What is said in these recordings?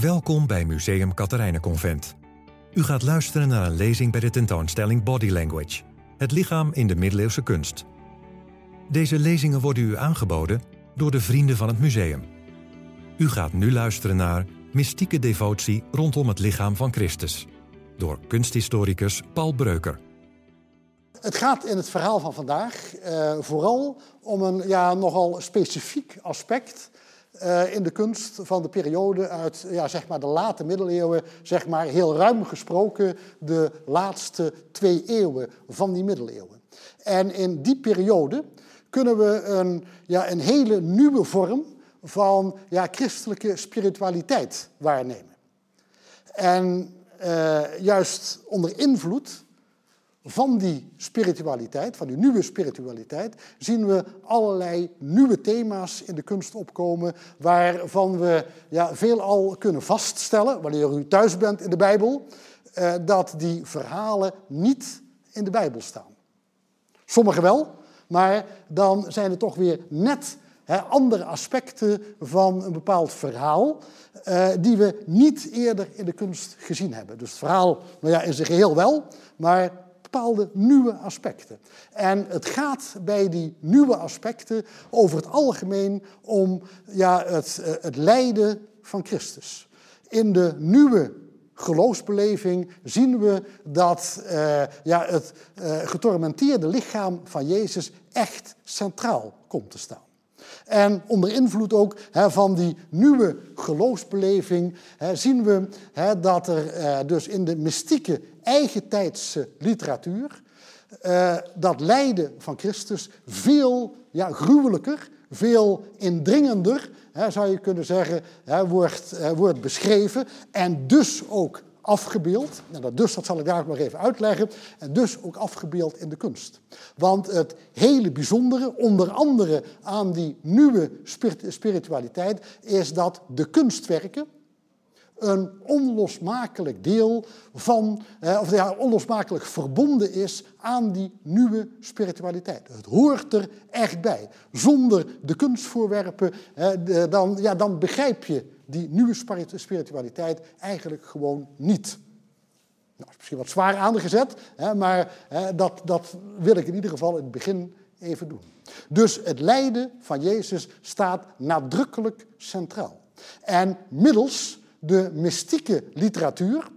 Welkom bij Museum Katharijnenconvent. U gaat luisteren naar een lezing bij de tentoonstelling Body Language, het lichaam in de middeleeuwse kunst. Deze lezingen worden u aangeboden door de vrienden van het museum. U gaat nu luisteren naar Mystieke devotie rondom het lichaam van Christus, door kunsthistoricus Paul Breuker. Het gaat in het verhaal van vandaag uh, vooral om een ja, nogal specifiek aspect in de kunst van de periode uit ja, zeg maar de late middeleeuwen, zeg maar heel ruim gesproken de laatste twee eeuwen van die middeleeuwen. En in die periode kunnen we een, ja, een hele nieuwe vorm van ja, christelijke spiritualiteit waarnemen. En uh, juist onder invloed van die spiritualiteit, van die nieuwe spiritualiteit, zien we allerlei nieuwe thema's in de kunst opkomen, waarvan we ja, veelal kunnen vaststellen, wanneer u thuis bent in de Bijbel, eh, dat die verhalen niet in de Bijbel staan. Sommige wel, maar dan zijn er toch weer net hè, andere aspecten van een bepaald verhaal, eh, die we niet eerder in de kunst gezien hebben. Dus het verhaal nou ja, in zijn geheel wel, maar bepaalde nieuwe aspecten. En het gaat bij die nieuwe aspecten over het algemeen om ja, het, eh, het lijden van Christus. In de nieuwe geloofsbeleving zien we dat uh, ja, het uh, getormenteerde lichaam van Jezus echt centraal komt te staan. En onder invloed ook van die nieuwe geloofsbeleving zien we dat er eh, dus in de mystieke eigentijdse literatuur eh, dat lijden van Christus veel ja, gruwelijker, veel indringender, hè, zou je kunnen zeggen, hè, wordt, eh, wordt beschreven en dus ook afgebeeld. En dat dus, dat zal ik daar ook nog even uitleggen. En dus ook afgebeeld in de kunst. Want het hele bijzondere, onder andere aan die nieuwe spiritualiteit, is dat de kunstwerken een onlosmakelijk deel van, of onlosmakelijk verbonden is aan die nieuwe spiritualiteit. Het hoort er echt bij. Zonder de kunstvoorwerpen, dan, ja, dan begrijp je die nieuwe spiritualiteit eigenlijk gewoon niet. Nou, is misschien wat zwaar aangezet, maar dat, dat wil ik in ieder geval in het begin even doen. Dus het lijden van Jezus staat nadrukkelijk centraal. En middels de mystieke literatuur,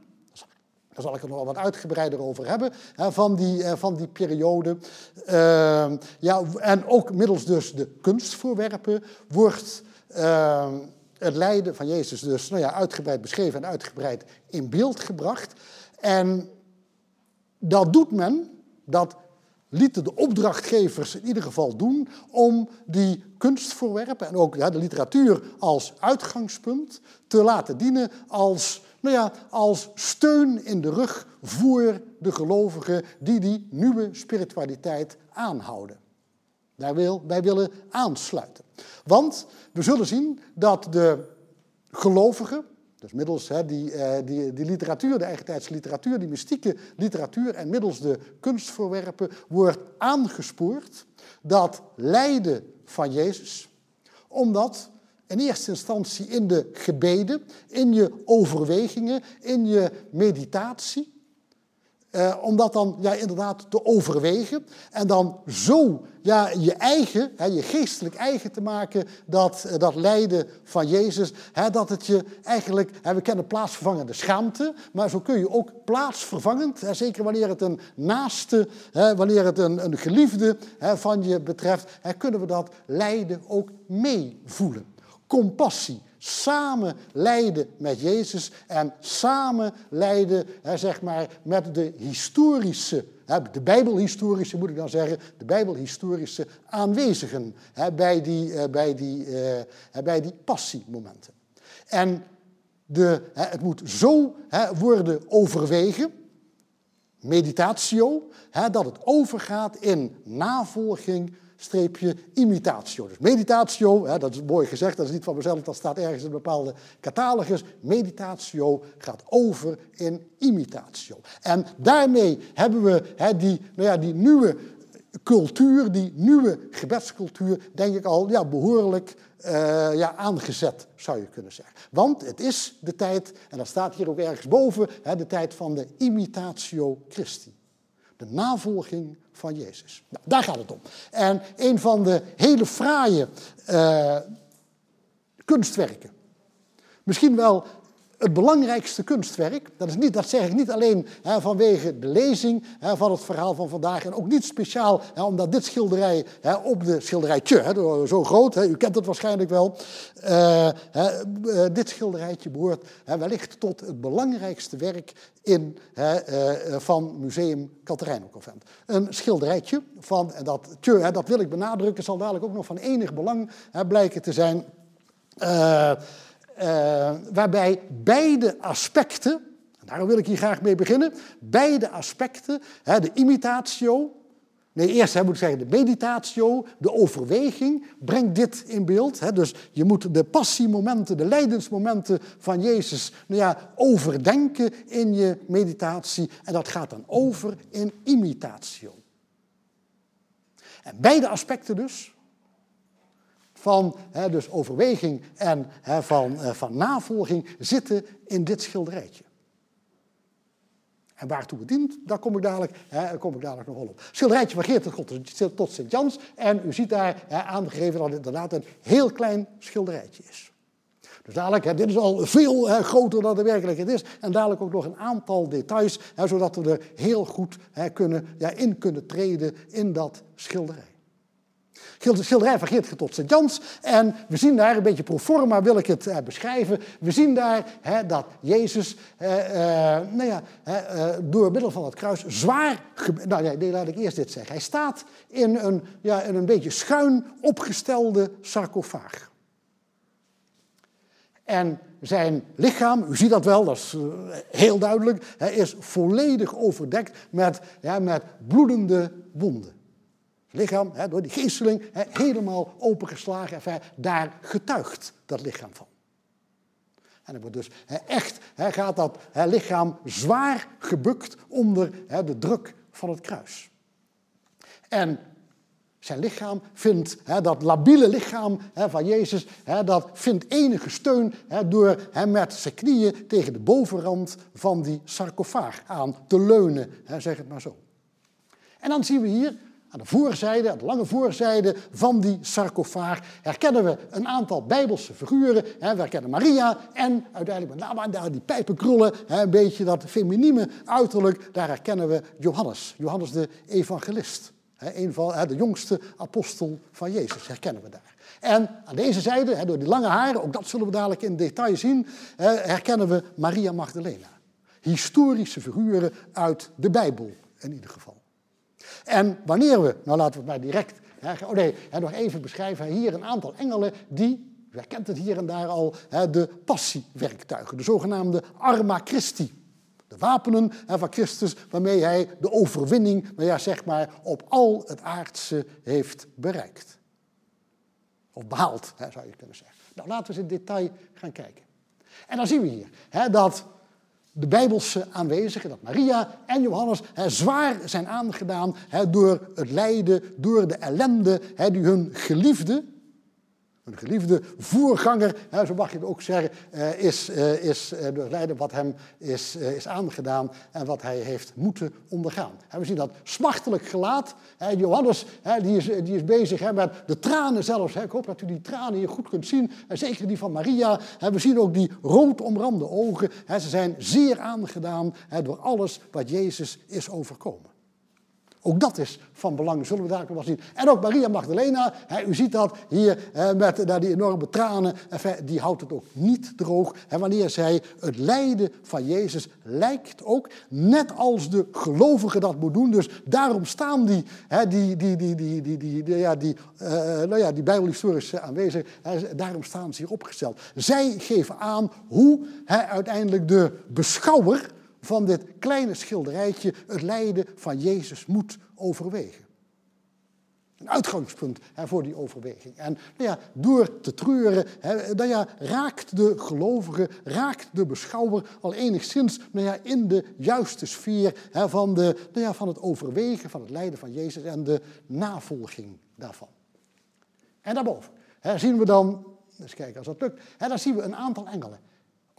daar zal ik er nog wat uitgebreider over hebben, van, die, eh, van die periode. Uh, ja, en ook middels dus de kunstvoorwerpen wordt uh, het lijden van Jezus dus nou ja, uitgebreid beschreven en uitgebreid in beeld gebracht. En dat doet men, dat lieten de opdrachtgevers in ieder geval doen om die kunstvoorwerpen en ook de literatuur als uitgangspunt te laten dienen als, nou ja, als steun in de rug voor de gelovigen die die nieuwe spiritualiteit aanhouden. Daar wil, wij willen aansluiten. Want we zullen zien dat de gelovigen, dus middels hè, die, eh, die, literatuur, de eigentijdse literatuur, die mystieke literatuur en middels de kunstvoorwerpen wordt aangespoord dat lijden van Jezus, omdat in eerste instantie in de gebeden, in je overwegingen, in je meditatie, eh, om dat dan ja, inderdaad te overwegen en dan zo ja, je eigen, hè, je geestelijk eigen te maken, dat, eh, dat lijden van Jezus, hè, dat het je eigenlijk, hè, we kennen plaatsvervangende schaamte, maar zo kun je ook plaatsvervangend, hè, zeker wanneer het een naaste, hè, wanneer het een, een geliefde hè, van je betreft, hè, kunnen we dat lijden ook meevoelen. Compassie, samen lijden met Jezus en samen lijden hè, zeg maar, met de historische, hè, de bijbelhistorische moet ik dan zeggen, de bijbelhistorische aanwezigen hè, bij, die, uh, bij, die, uh, bij die passiemomenten. En de, het moet zo worden overwegen, meditatio, dat het overgaat in navolging streepje imitatio. Dus meditatio, hè, dat is mooi gezegd, dat is niet van mezelf, dat staat ergens in een bepaalde catalogus. Meditatio gaat over in imitatio. En daarmee hebben we hè, die, nou ja, die nieuwe cultuur, die nieuwe gebedscultuur, denk ik al ja, behoorlijk uh, ja, aangezet, zou je kunnen zeggen. Want het is de tijd, en dat staat hier ook ergens boven, hè, de tijd van de imitatio Christi. De navolging van Jezus. Nou, daar gaat het om. En een van de hele fraaie uh, kunstwerken, misschien wel het belangrijkste kunstwerk. Dat, is niet, dat zeg ik niet alleen hè, vanwege de lezing hè, van het verhaal van vandaag. En ook niet speciaal hè, omdat dit schilderij op de schilderijtje, zo groot, u kent het waarschijnlijk wel. Hè, uh, dit schilderijtje behoort wellicht tot het belangrijkste werk in, uh, van Museum Convent. Een schilderijtje van, dat, tje, dat wil ik benadrukken, zal dadelijk ook nog van enig belang blijken te zijn. Uh, waarbij beide aspecten, daarom wil ik hier graag mee beginnen, beide aspecten, hè, de imitatio, nee eerst hè, moet ik zeggen de meditatio, de overweging, brengt dit in beeld. Hè, dus je moet de passiemomenten, de lijdensmomenten van Jezus nou ja, overdenken in je meditatie en dat gaat dan over in imitatio. En beide aspecten dus, van hè, dus overweging en hè, van, uh, van navolging zitten in dit schilderijtje. En waartoe het dient, daar kom ik dadelijk, hè, kom ik dadelijk nog wel op. Schilderijtje van Geert tot, tot Sint-Jans. En u ziet daar hè, aangegeven dat het inderdaad een heel klein schilderijtje is. Dus dadelijk, hè, dit is al veel hè, groter dan de werkelijkheid is. En dadelijk ook nog een aantal details, hè, zodat we er heel goed hè, kunnen, ja, in kunnen treden in dat schilderij. Schilderij van Geert tot Sint-Jans. En we zien daar, een beetje pro forma wil ik het eh, beschrijven, we zien daar hè, dat Jezus eh, eh, nou ja, door middel van het kruis zwaar... Nou nee, laat ik eerst dit zeggen. Hij staat in een, ja, in een beetje schuin opgestelde sarcofaag. En zijn lichaam, u ziet dat wel, dat is heel duidelijk, hij is volledig overdekt met, ja, met bloedende wonden lichaam, hè, door die geesteling, hè, helemaal opengeslagen. Enfin, daar getuigt dat lichaam van. En er wordt dus hè, echt, gaat dat lichaam zwaar gebukt onder de druk van het kruis. En zijn lichaam vindt, dat labiele lichaam van Jezus, dat vindt enige steun door hem met zijn knieën tegen de bovenrand van die sarcofaag aan te leunen, zeg het maar zo. En dan zien we hier aan de voorzijde, aan de lange voorzijde van die sarcofaag herkennen we een aantal bijbelse figuren. We herkennen Maria en uiteindelijk met name daar die pijpenkrullen, een beetje dat feminine uiterlijk, daar herkennen we Johannes, Johannes de evangelist. Een van de jongste apostel van Jezus herkennen we daar. En aan deze zijde, door die lange haren, ook dat zullen we dadelijk in detail zien, herkennen we Maria Magdalena. Historische figuren uit de Bijbel in ieder geval. En wanneer we, nou laten we het maar direct, hè, oh nee, nog even beschrijven, hier een aantal engelen die, u herkent het hier en daar al, hè, de passiewerktuigen, de zogenaamde arma Christi. De wapenen van Christus waarmee hij de overwinning, nou ja, zeg maar, op al het aardse heeft bereikt. Of behaald, zou je kunnen zeggen. Nou, laten we eens in detail gaan kijken. En dan zien we hier hè, dat de Bijbelse aanwezigen, dat Maria en Johannes hè, zwaar zijn aangedaan door het lijden, door de ellende hè, die hun geliefde, een geliefde voorganger, hè, zo mag je het ook zeggen, eh, is, uh, is uh, wat hem is, is aangedaan en wat hij heeft moeten ondergaan. we zien dat smachtelijk gelaat. Johannes die is, die is bezig met de tranen zelfs. Ik hoop dat u die tranen hier goed kunt zien. En zeker die van Maria. We zien ook die rood omrande ogen. Ze zijn zeer aangedaan door alles wat Jezus is overkomen. Ook dat is van belang, zullen we daar wel zien. En ook Maria Magdalena, hè, u ziet dat hier hè, met daar die enorme tranen, die houdt het ook niet droog. En wanneer zij het lijden van Jezus lijkt ook, net als de gelovigen dat moet doen. Dus daarom staan die, hè, die, die, die, die, die, die, die, ja, die, uh, nou ja, die bijbelhistorische aanwezig, hè, daarom staan ze hier opgesteld. Zij geven aan hoe hè, uiteindelijk de beschouwer van dit kleine schilderijtje het lijden van Jezus moet overwegen. Een uitgangspunt hè, voor die overweging. En nou ja, door te treuren, hè, nou ja, raakt de gelovige, raakt de beschouwer al enigszins nou ja, in de juiste sfeer hè, van, de, nou ja, van het overwegen, van het lijden van Jezus en de navolging daarvan. En daarboven hè, zien we dan, eens kijken als dat lukt, hè, dan zien we een aantal engelen.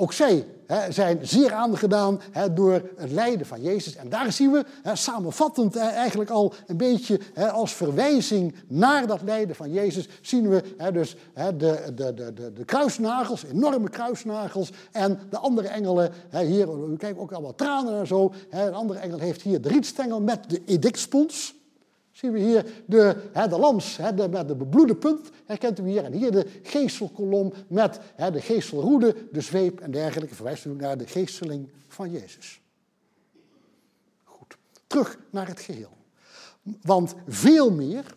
Ook zij hè, zijn zeer aangedaan hè, door het lijden van Jezus. En daar zien we hè, samenvattend eigenlijk al een beetje als verwijzing naar dat lijden van Jezus, zien we dus de, de, de, de, de kruisnagels, enorme kruisnagels. En de andere engelen, hier, u kijkt ook allemaal tranen en zo. Een andere engel heeft hier de rietstengel met de edictspons. Zien we hier de, hè, de lans hè, met de bebloede punt, herkent u hier. En hier de geestelkolom met hè, de geestelroede, de zweep en dergelijke. Verwijst naar de geesteling van Jezus. Goed, terug naar het geheel. Want veel meer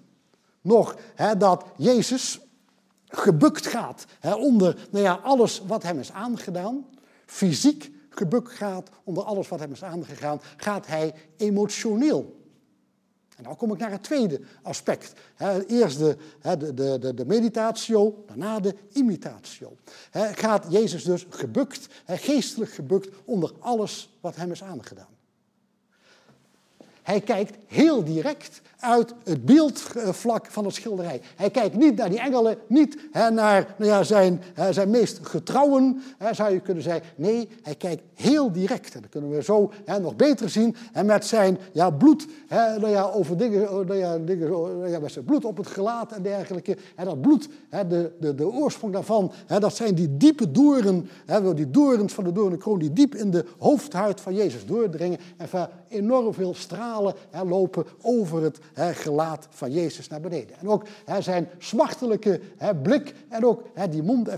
nog hè, dat Jezus gebukt gaat hè, onder nou ja, alles wat hem is aangedaan. Fysiek gebukt gaat onder alles wat hem is aangegaan. Gaat hij emotioneel en nou kom ik naar het tweede aspect. Eerst de, de, de, de meditatio, daarna de imitatio. Gaat Jezus dus gebukt, geestelijk gebukt, onder alles wat hem is aangedaan. Hij kijkt heel direct uit het beeldvlak van het schilderij. Hij kijkt niet naar die engelen, niet naar nou ja, zijn, zijn meest getrouwen, zou je kunnen zeggen. Nee, hij kijkt heel direct. En dat kunnen we zo nog beter zien. En met zijn ja, bloed, nou ja, over dingen, oh, nou ja, dingen nou ja, met zijn bloed op het gelaat en dergelijke. En dat bloed, de, de, de oorsprong daarvan, dat zijn die diepe doren, die dorens van de doornenkroon, die diep in de hoofdhuid van Jezus doordringen. En van enorm veel stralen lopen over het gelaat van Jezus naar beneden. En ook zijn smachtelijke blik en ook die mond.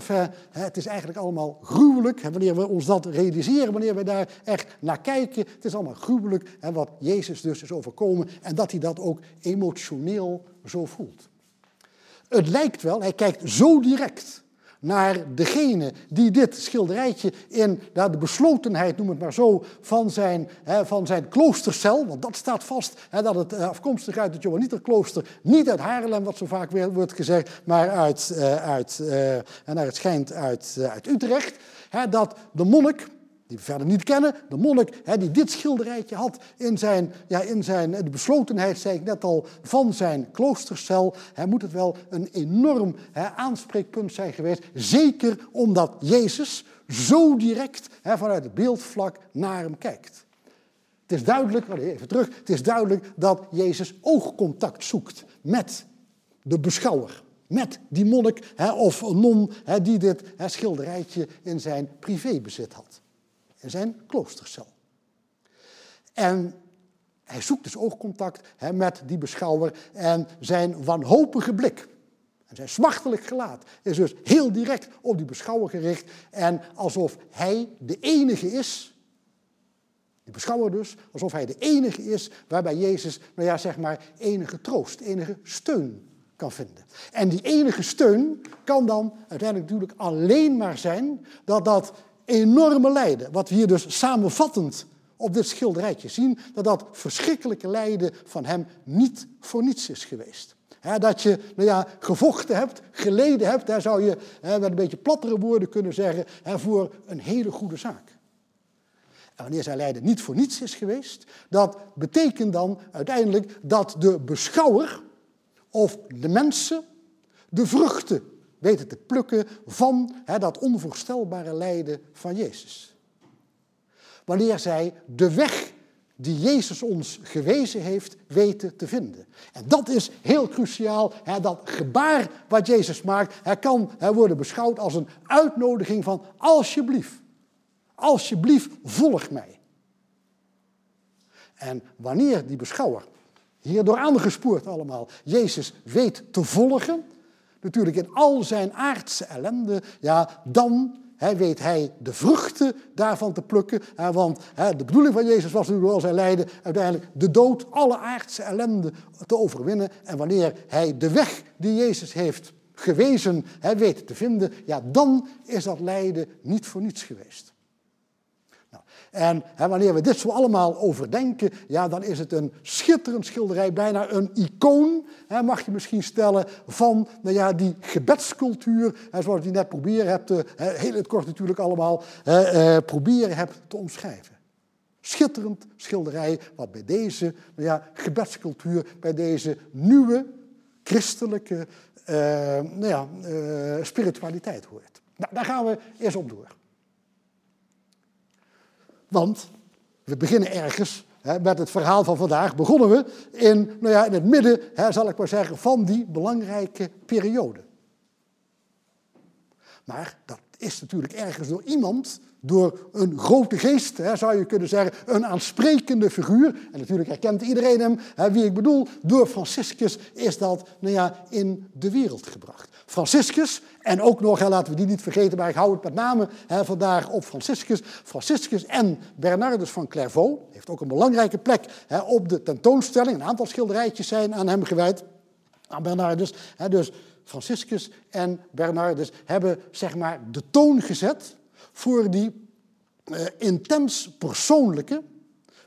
het is eigenlijk allemaal gruwelijk. wanneer we ons dat realiseren, wanneer we daar echt naar kijken. Het is allemaal gruwelijk wat Jezus dus is overkomen. En dat hij dat ook emotioneel zo voelt. Het lijkt wel, hij kijkt zo direct naar degene die dit schilderijtje in de beslotenheid, noem het maar zo, van zijn, van zijn kloostercel, want dat staat vast, dat het eh, afkomstig uit het Johanniterklooster, niet uit Haarlem, wat zo vaak weer wordt gezegd, maar uit, uh, uit uh, en naar het schijnt uit, uit Utrecht, dat de monnik, die we verder niet kennen, de monnik hè, die dit schilderijtje had in zijn, ja, in zijn de beslotenheid, zei ik net al, van zijn kloostercel, hè, moet het wel een enorm hè, aanspreekpunt zijn geweest. Zeker omdat Jezus zo direct hè, vanuit het beeldvlak naar hem kijkt. Het is duidelijk, even terug, het is duidelijk dat Jezus oogcontact zoekt met de beschouwer. Met die monnik hè, of non hè, die dit hè, schilderijtje in zijn privébezit had in zijn kloostercel. En hij zoekt dus oogcontact met die beschouwer en zijn wanhopige blik. En zijn smachtelijk gelaat is dus heel direct op die beschouwer gericht. En alsof hij de enige is, die beschouwer dus, alsof hij de enige is waarbij Jezus, nou ja, zeg maar, enige troost, enige steun kan vinden. En die enige steun kan dan uiteindelijk natuurlijk alleen maar zijn dat dat enorme lijden, wat we hier dus samenvattend op dit schilderijtje zien, dat dat verschrikkelijke lijden van hem niet voor niets is geweest. dat je nou ja, gevochten hebt, geleden hebt, daar zou je met een beetje plattere woorden kunnen zeggen, voor een hele goede zaak. En wanneer zijn lijden niet voor niets is geweest, dat betekent dan uiteindelijk dat de beschouwer of de mensen de vruchten weten te plukken van dat onvoorstelbare lijden van Jezus. Wanneer zij de weg die Jezus ons gewezen heeft, weten te vinden. En dat is heel cruciaal. Dat gebaar wat Jezus maakt, kan worden beschouwd als een uitnodiging van alsjeblieft, alsjeblieft volg mij. En wanneer die beschouwer, hierdoor aangespoord allemaal, Jezus weet te volgen, natuurlijk in al zijn aardse ellende, ja, dan weet hij de vruchten daarvan te plukken. want de bedoeling van Jezus was natuurlijk al zijn lijden uiteindelijk de dood, alle aardse ellende te overwinnen. En wanneer hij de weg die Jezus heeft gewezen weet te vinden, ja, dan is dat lijden niet voor niets geweest. En hè, wanneer we dit zo allemaal overdenken, ja, dan is het een schitterend schilderij, bijna een icoon, hè, mag je misschien stellen, van nou ja, die gebedscultuur, hè, zoals ik die net proberen heb te, heel het kort natuurlijk allemaal, eh, proberen heb te omschrijven. Schitterend schilderij wat bij deze nou ja, gebedscultuur, bij deze nieuwe christelijke uh, nou ja, uh, spiritualiteit hoort. Nou, daar gaan we eerst op door. Want we beginnen ergens met het verhaal van vandaag. Begonnen we in, nou ja, in het midden, zal ik maar zeggen, van die belangrijke periode. Maar dat is natuurlijk ergens door iemand door een grote geest, hè, zou je kunnen zeggen, een aansprekende figuur. En natuurlijk herkent iedereen hem, hè, wie ik bedoel. Door Franciscus is dat nou ja, in de wereld gebracht. Franciscus, en ook nog, hè, laten we die niet vergeten, maar ik hou het met name hè, vandaag op Franciscus. Franciscus en Bernardus van Clairvaux, heeft ook een belangrijke plek hè, op de tentoonstelling. Een aantal schilderijtjes zijn aan hem gewijd, aan Bernardus. Hè, dus Franciscus en Bernardus hebben zeg maar de toon gezet voor die uh, intens persoonlijke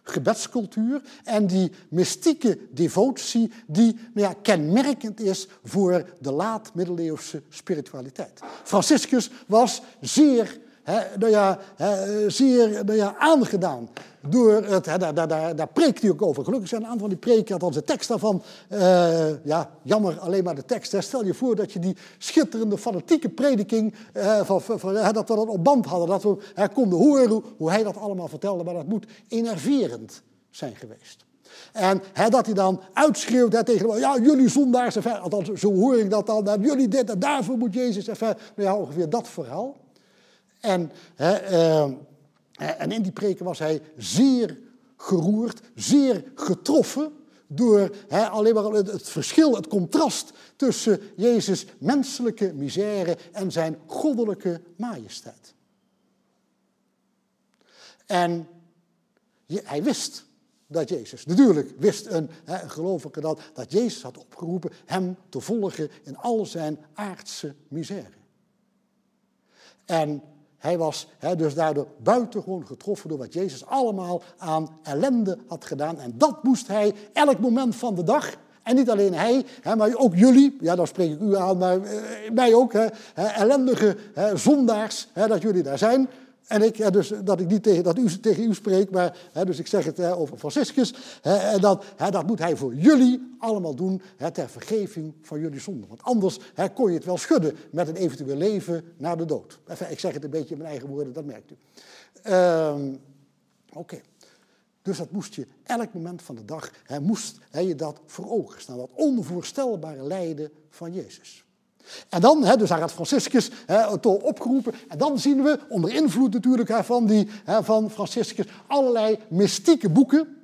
gebedscultuur en die mystieke devotie die nou ja, kenmerkend is voor de laat-middeleeuwse spiritualiteit. Franciscus was zeer He, nou ja, he, zeer ja, aangedaan door het, he, daar, daar, daar preekt hij ook over. Gelukkig zijn een aantal van die preken, althans de tekst daarvan, uh, ja, jammer alleen maar de tekst. Stel je voor dat je die schitterende fanatieke prediking, uh, van, van, dat we dat op band hadden, dat we konden horen hoe hij dat allemaal vertelde, maar dat moet enerverend zijn geweest. En hè, dat hij dan uitschreeuwt hè, tegen ja, jullie zondaars, althans zo hoor ik dat dan, jullie dit en daarvoor moet Jezus, enfin, nou ja, ongeveer dat verhaal. En, hè, uh, en in die preken was hij zeer geroerd, zeer getroffen door hè, alleen maar het, het, verschil, het contrast tussen Jezus' menselijke misère en zijn goddelijke majesteit. En hij wist dat Jezus, natuurlijk wist een, hè, een gelovige dat, dat Jezus had opgeroepen hem te volgen in al zijn aardse misère. En hij was dus daardoor buitengewoon getroffen door wat Jezus allemaal aan ellende had gedaan. En dat moest hij elk moment van de dag. En niet alleen hij, maar ook jullie, ja, dan spreek ik u aan, maar eh, mij ook, ellendige zondaars, dat jullie daar zijn. En ik, dus dat ik niet tegen, dat u, tegen u spreek, maar hè, dus ik zeg het hè, over Franciscus. Hè, en dat, hè, dat moet hij voor jullie allemaal doen hè, ter vergeving van jullie zonden. Want anders hè, kon je het wel schudden met een eventueel leven na de dood. Ik zeg het een beetje in mijn eigen woorden, dat merkt u. Ehm, Oké. Dus dat moest je elk moment van de dag, hè, moest hè, je dat voor ogen staan. Dat onvoorstelbare lijden van Jezus. En dan, hè, dus daar gaat Franciscus hè, opgeroepen. En dan zien we, onder invloed natuurlijk hè, van, die, hè, van Franciscus, allerlei mystieke boeken.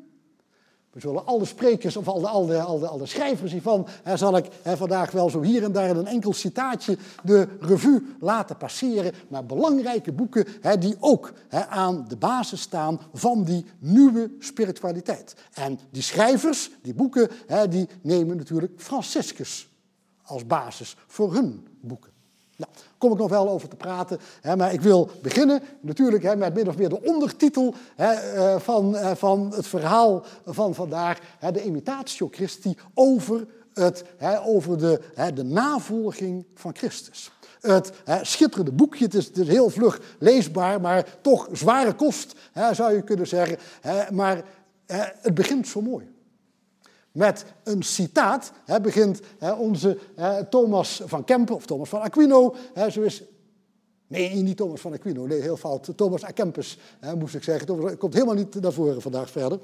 We zullen alle sprekers of al de, al de, al de, al de schrijvers hiervan, hè, zal ik hè, vandaag wel zo hier en daar in een enkel citaatje de revue laten passeren. Maar belangrijke boeken hè, die ook hè, aan de basis staan van die nieuwe spiritualiteit. En die schrijvers, die boeken, hè, die nemen natuurlijk Franciscus als basis voor hun boeken. Nou, daar kom ik nog wel over te praten, hè, maar ik wil beginnen natuurlijk hè, met min of meer de ondertitel hè, eh, van, eh, van het verhaal van vandaag, hè, de imitatio Christi, over, het, over de, de navolging van Christus. Het schitterende boekje, het is, het heel vlug leesbaar, maar toch zware kost, zou je kunnen zeggen. Maar hè, het begint zo mooi. Met een citaat hè, begint hè, onze hè, Thomas van Kempen, of Thomas van Aquino, zo is Nee, niet Thomas van Aquino, nee, heel fout. Thomas A. Kempis, hè, moest ik zeggen. Het komt helemaal niet naar voren vandaag verder.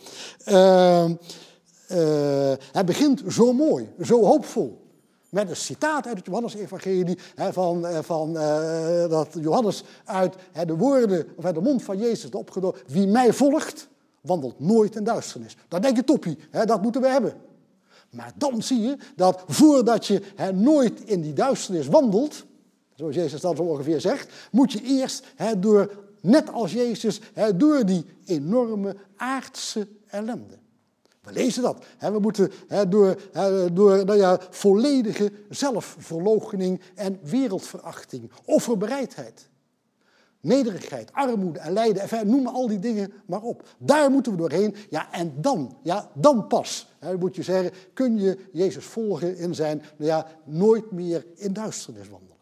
Uh, uh, hij begint zo mooi, zo hoopvol. Met een citaat uit het Johannes-evangelie van, eh, van uh, dat Johannes uit de woorden, of uit de mond van Jezus opgenomen. Wie mij volgt, wandelt nooit in duisternis. Dat denk je toppie, hè, dat moeten we hebben. Maar dan zie je dat voordat je hè, nooit in die duisternis wandelt, zoals Jezus dat zo ongeveer zegt, moet je eerst hè, door, net als Jezus, hè, door die enorme aardse ellende. We lezen dat. We moeten door, door nou ja, volledige zelfverloochening en wereldverachting, offerbereidheid. Nederigheid, armoede en lijden, enfin, noem al die dingen maar op. Daar moeten we doorheen. Ja, en dan, ja, dan pas, hè, moet je zeggen, kun je Jezus volgen in zijn, nou ja, nooit meer in duisternis wandelen.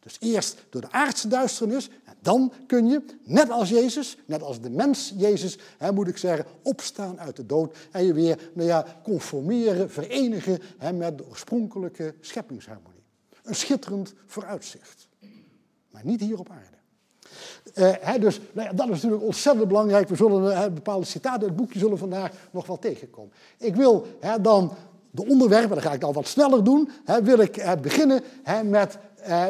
Dus eerst door de aardse duisternis, en dan kun je, net als Jezus, net als de mens Jezus, hè, moet ik zeggen, opstaan uit de dood en je weer, nou ja, conformeren, verenigen hè, met de oorspronkelijke scheppingsharmonie. Een schitterend vooruitzicht. Maar niet hier op aarde. Uh, dus nou ja, dat is natuurlijk ontzettend belangrijk. We zullen uh, bepaalde citaten uit het boekje zullen vandaag nog wel tegenkomen. Ik wil dan de onderwerpen, dat ga ik al wat sneller doen, wil ik uh, beginnen met,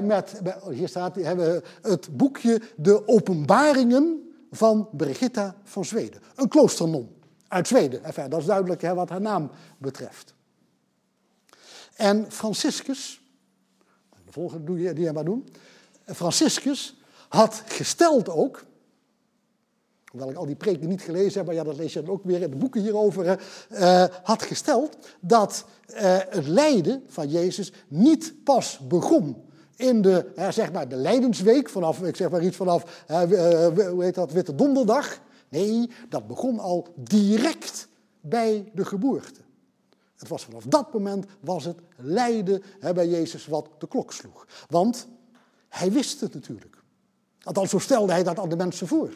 met, hier staat hebben het boekje De Openbaringen van Brigitta van Zweden. Een kloosternon uit Zweden. Enfin, dat is duidelijk wat haar naam betreft. En Franciscus, de volgende doe je, die maar doen. Franciscus had gesteld ook, hoewel ik al die preken niet gelezen heb, maar ja, dat lees je dan ook weer in de boeken hierover, uh, had gesteld dat uh, het lijden van Jezus niet pas begon in de, uh, zeg maar, de lijdensweek, vanaf, ik zeg maar iets vanaf, hoe heet dat, Witte Donderdag. Nee, dat begon al direct bij de geboorte. Het was vanaf dat moment was het lijden hè, bij Jezus wat de klok sloeg. Want hij wist het natuurlijk. Althans, zo stelde hij dat aan de mensen voor.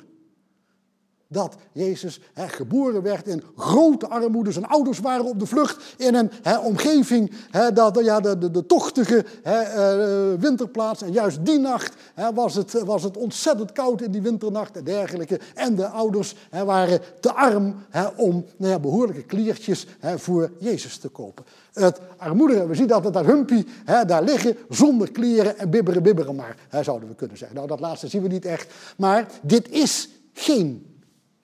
Dat Jezus geboren werd in grote armoede. Zijn ouders waren op de vlucht in een omgeving, dat, ja, de, de, de tochtige uh, winterplaats. En juist die nacht was, het, was het ontzettend koud in die winternacht en dergelijke. En de ouders waren te arm om nou ja, behoorlijke kliertjes voor Jezus te kopen. Het armoedige, we zien dat het daar humpie daar liggen zonder kleren en bibberen bibberen maar, zouden we kunnen zeggen. Nou, dat laatste zien we niet echt. Maar dit is geen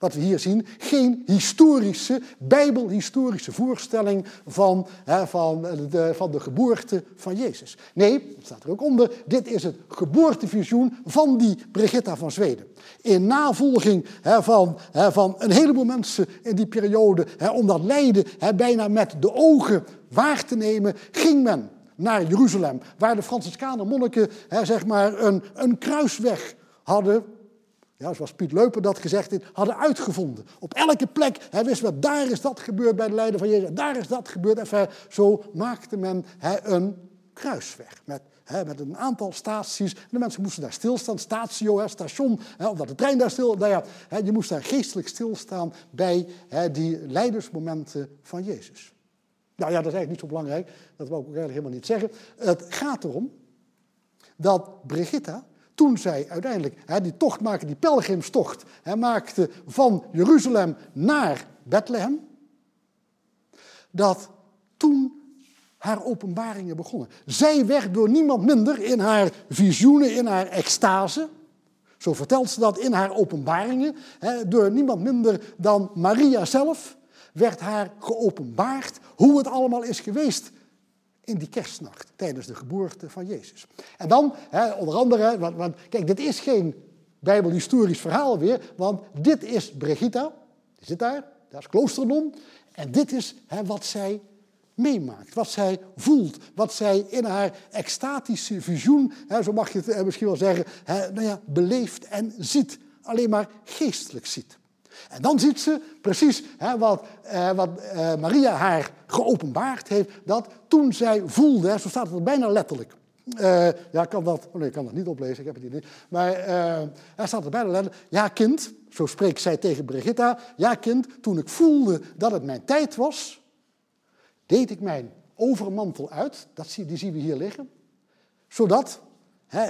wat we hier zien, geen historische, bijbelhistorische voorstelling van, hè, van, de, van de geboorte van Jezus. Nee, dat staat er ook onder, dit is het geboortevisioen van die Brigitta van Zweden. In navolging hè, van, hè, van een heleboel mensen in die periode, om dat lijden bijna met de ogen waar te nemen, ging men naar Jeruzalem, waar de Franciscaner monniken zeg maar een, een kruisweg hadden ja, zoals Piet Leuper dat gezegd heeft, hadden uitgevonden. Op elke plek hij wist wat daar is dat gebeurd bij de leider van Jezus, daar is dat gebeurd. Enfin, zo maakte men een kruisweg met, met een aantal staties. En de mensen moesten daar stilstaan, statio, station, omdat de trein daar stil... Nou ja, je moest daar geestelijk stilstaan bij die leidersmomenten van Jezus. Nou ja, dat is eigenlijk niet zo belangrijk, dat wil ik ook eigenlijk helemaal niet zeggen. Het gaat erom dat Brigitta toen zij uiteindelijk hè, die tocht maakte, die pelgrimstocht, hè, maakte van Jeruzalem naar Bethlehem, dat toen haar openbaringen begonnen. Zij werd door niemand minder in haar visioenen, in haar extase, zo vertelt ze dat in haar openbaringen, hè, door niemand minder dan Maria zelf, werd haar geopenbaard hoe het allemaal is geweest in die kerstnacht, tijdens de geboorte van Jezus. En dan, hè, onder andere, want, want, kijk, dit is geen bijbelhistorisch verhaal weer, want dit is Brigitta, die zit daar, dat is kloosternon, en dit is hè, wat zij meemaakt, wat zij voelt, wat zij in haar extatische visioen, hè, zo mag je het eh, misschien wel zeggen, nou ja, beleeft en ziet, alleen maar geestelijk ziet. En dan ziet ze precies hè, wat, eh, wat eh, Maria haar geopenbaard heeft, dat toen zij voelde, zo staat het bijna letterlijk. Uh, ja, kan dat, oh nee, ik kan dat niet oplezen, ik heb het niet. Maar uh, er staat er bijna letterlijk, ja kind, zo spreekt zij tegen Brigitta, ja kind, toen ik voelde dat het mijn tijd was, deed ik mijn overmantel uit, dat, die zien we hier liggen, zodat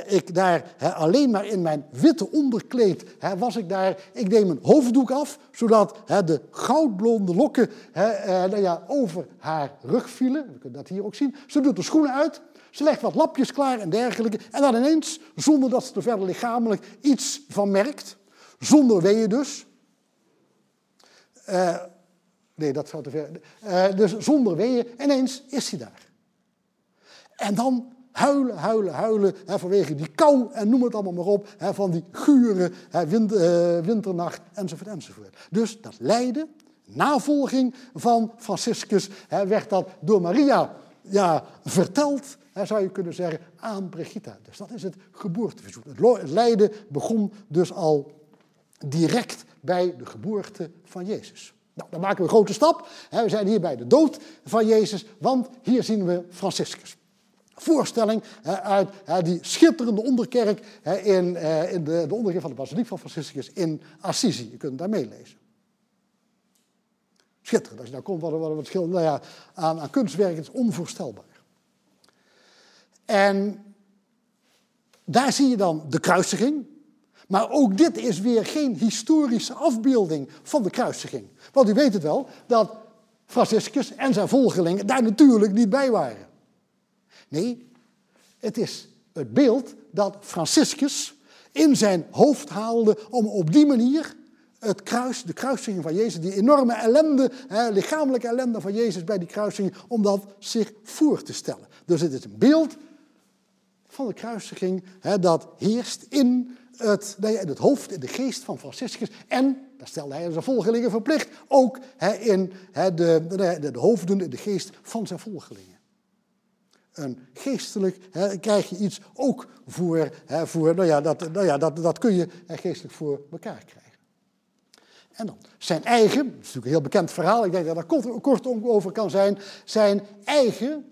ik daar alleen maar in mijn witte onderkleed was ik daar. Ik neem mijn hoofddoek af, zodat de goudblonde lokken eh, nou ja, over haar rug vielen. We kunnen dat hier ook zien. Ze doet de schoenen uit. Ze legt wat lapjes klaar en dergelijke. En dan ineens, zonder dat ze er verder lichamelijk iets van merkt, zonder weeën dus. Uh, nee, dat zou te ver. Uh, dus zonder weeën, ineens is hij daar. En dan Huilen, huilen, huilen vanwege die kou en noem het allemaal maar op. Hè, van die gure uh, winternacht enzovoort enzovoort. Dus dat lijden, navolging van Franciscus, hè, werd dat door Maria ja, verteld zou je kunnen zeggen, aan Brigitta. Dus dat is het geboorteverzoek. Het lijden begon dus al direct bij de geboorte van Jezus. Nou, dan maken we een grote stap. We zijn hier bij de dood van Jezus, want hier zien we Franciscus. Voorstelling uit die schitterende onderkerk in, eh, in de, de van de basiliek van Franciscus in Assisi. Je kunt daar meelezen. Schitterend. Als je daar komt, wat, wat, wat nou ja, aan, aan kunstwerk is onvoorstelbaar. En daar zie je dan de kruisiging. Maar ook dit is weer geen historische afbeelding van de kruisiging. Want u weet het wel, dat Franciscus en zijn volgelingen daar natuurlijk niet bij waren. Nee, het is het beeld dat Franciscus in zijn hoofd haalde om op die manier het kruis, de kruising van Jezus, die enorme ellende, hè, lichamelijke ellende van Jezus bij die kruising, om dat zich voor te stellen. Dus het is een beeld van de kruisiging hè, dat heerst in het, in het hoofd, in de geest van Franciscus. En, daar stelde hij zijn volgelingen verplicht, ook hè, in hè, de, de, de hoofden, in de geest van zijn volgelingen. Een geestelijk hè, krijg je iets ook voor, hè, voor nou ja, dat, nou ja, dat, dat kun je geestelijk voor elkaar krijgen. En dan zijn eigen, dat is natuurlijk een heel bekend verhaal, ik denk dat daar kort, kort over kan zijn, zijn eigen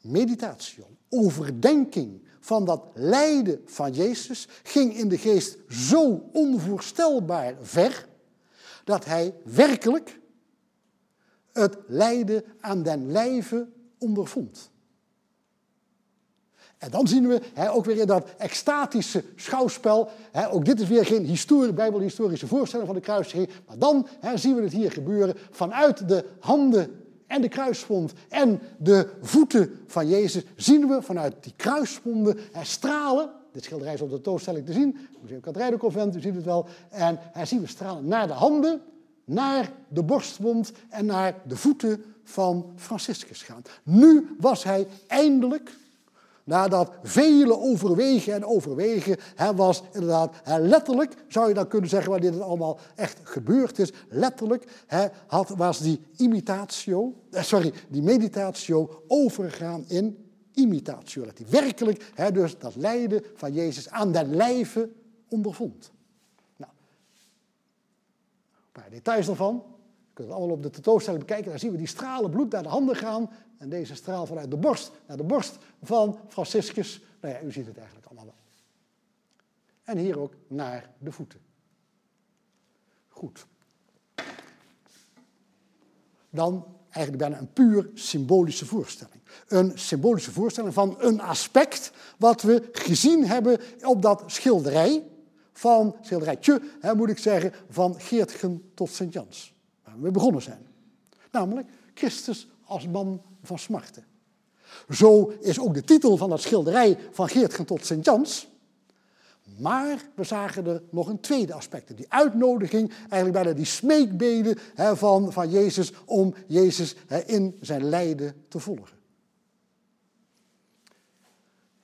meditatie, overdenking van dat lijden van Jezus ging in de geest zo onvoorstelbaar ver, dat hij werkelijk het lijden aan den lijve ondervond. En dan zien we ook weer in dat extatische schouwspel, ook dit is weer geen historie, bijbelhistorische voorstelling van de kruisiging, maar dan zien we het hier gebeuren vanuit de handen en de kruiswond en de voeten van Jezus, zien we vanuit die kruiswonden stralen. Dit schilderij is op de tentoonstelling te zien, Museum Katrijdenconvent, u ziet het wel. En zien we stralen naar de handen, naar de borstwond en naar de voeten van Franciscus gaan. Nu was hij eindelijk Nadat vele overwegen en overwegen, hè, was inderdaad hè, letterlijk, zou je dan kunnen zeggen wanneer dit allemaal echt gebeurd is, letterlijk hè, had, was die imitatio, eh, sorry, die meditatio overgegaan in imitatio. Dat hij werkelijk hè, dus dat lijden van Jezus aan den lijve ondervond. Nou, een paar details daarvan. Je kunt het allemaal op de tentoonstelling bekijken. Daar zien we die stralen bloed naar de handen gaan. En deze straal vanuit de borst naar de borst van Franciscus. Nou ja, u ziet het eigenlijk allemaal wel. En hier ook naar de voeten. Goed. Dan eigenlijk bijna een puur symbolische voorstelling. Een symbolische voorstelling van een aspect wat we gezien hebben op dat schilderij. Van schilderijtje, hè, moet ik zeggen, van Geertgen tot Sint-Jans. We begonnen zijn. Namelijk Christus als man van smarten. Zo is ook de titel van dat schilderij van Geertgen tot Sint-Jans. Maar we zagen er nog een tweede aspect. Die uitnodiging, eigenlijk bijna die smeekbeden van, van Jezus om Jezus in zijn lijden te volgen.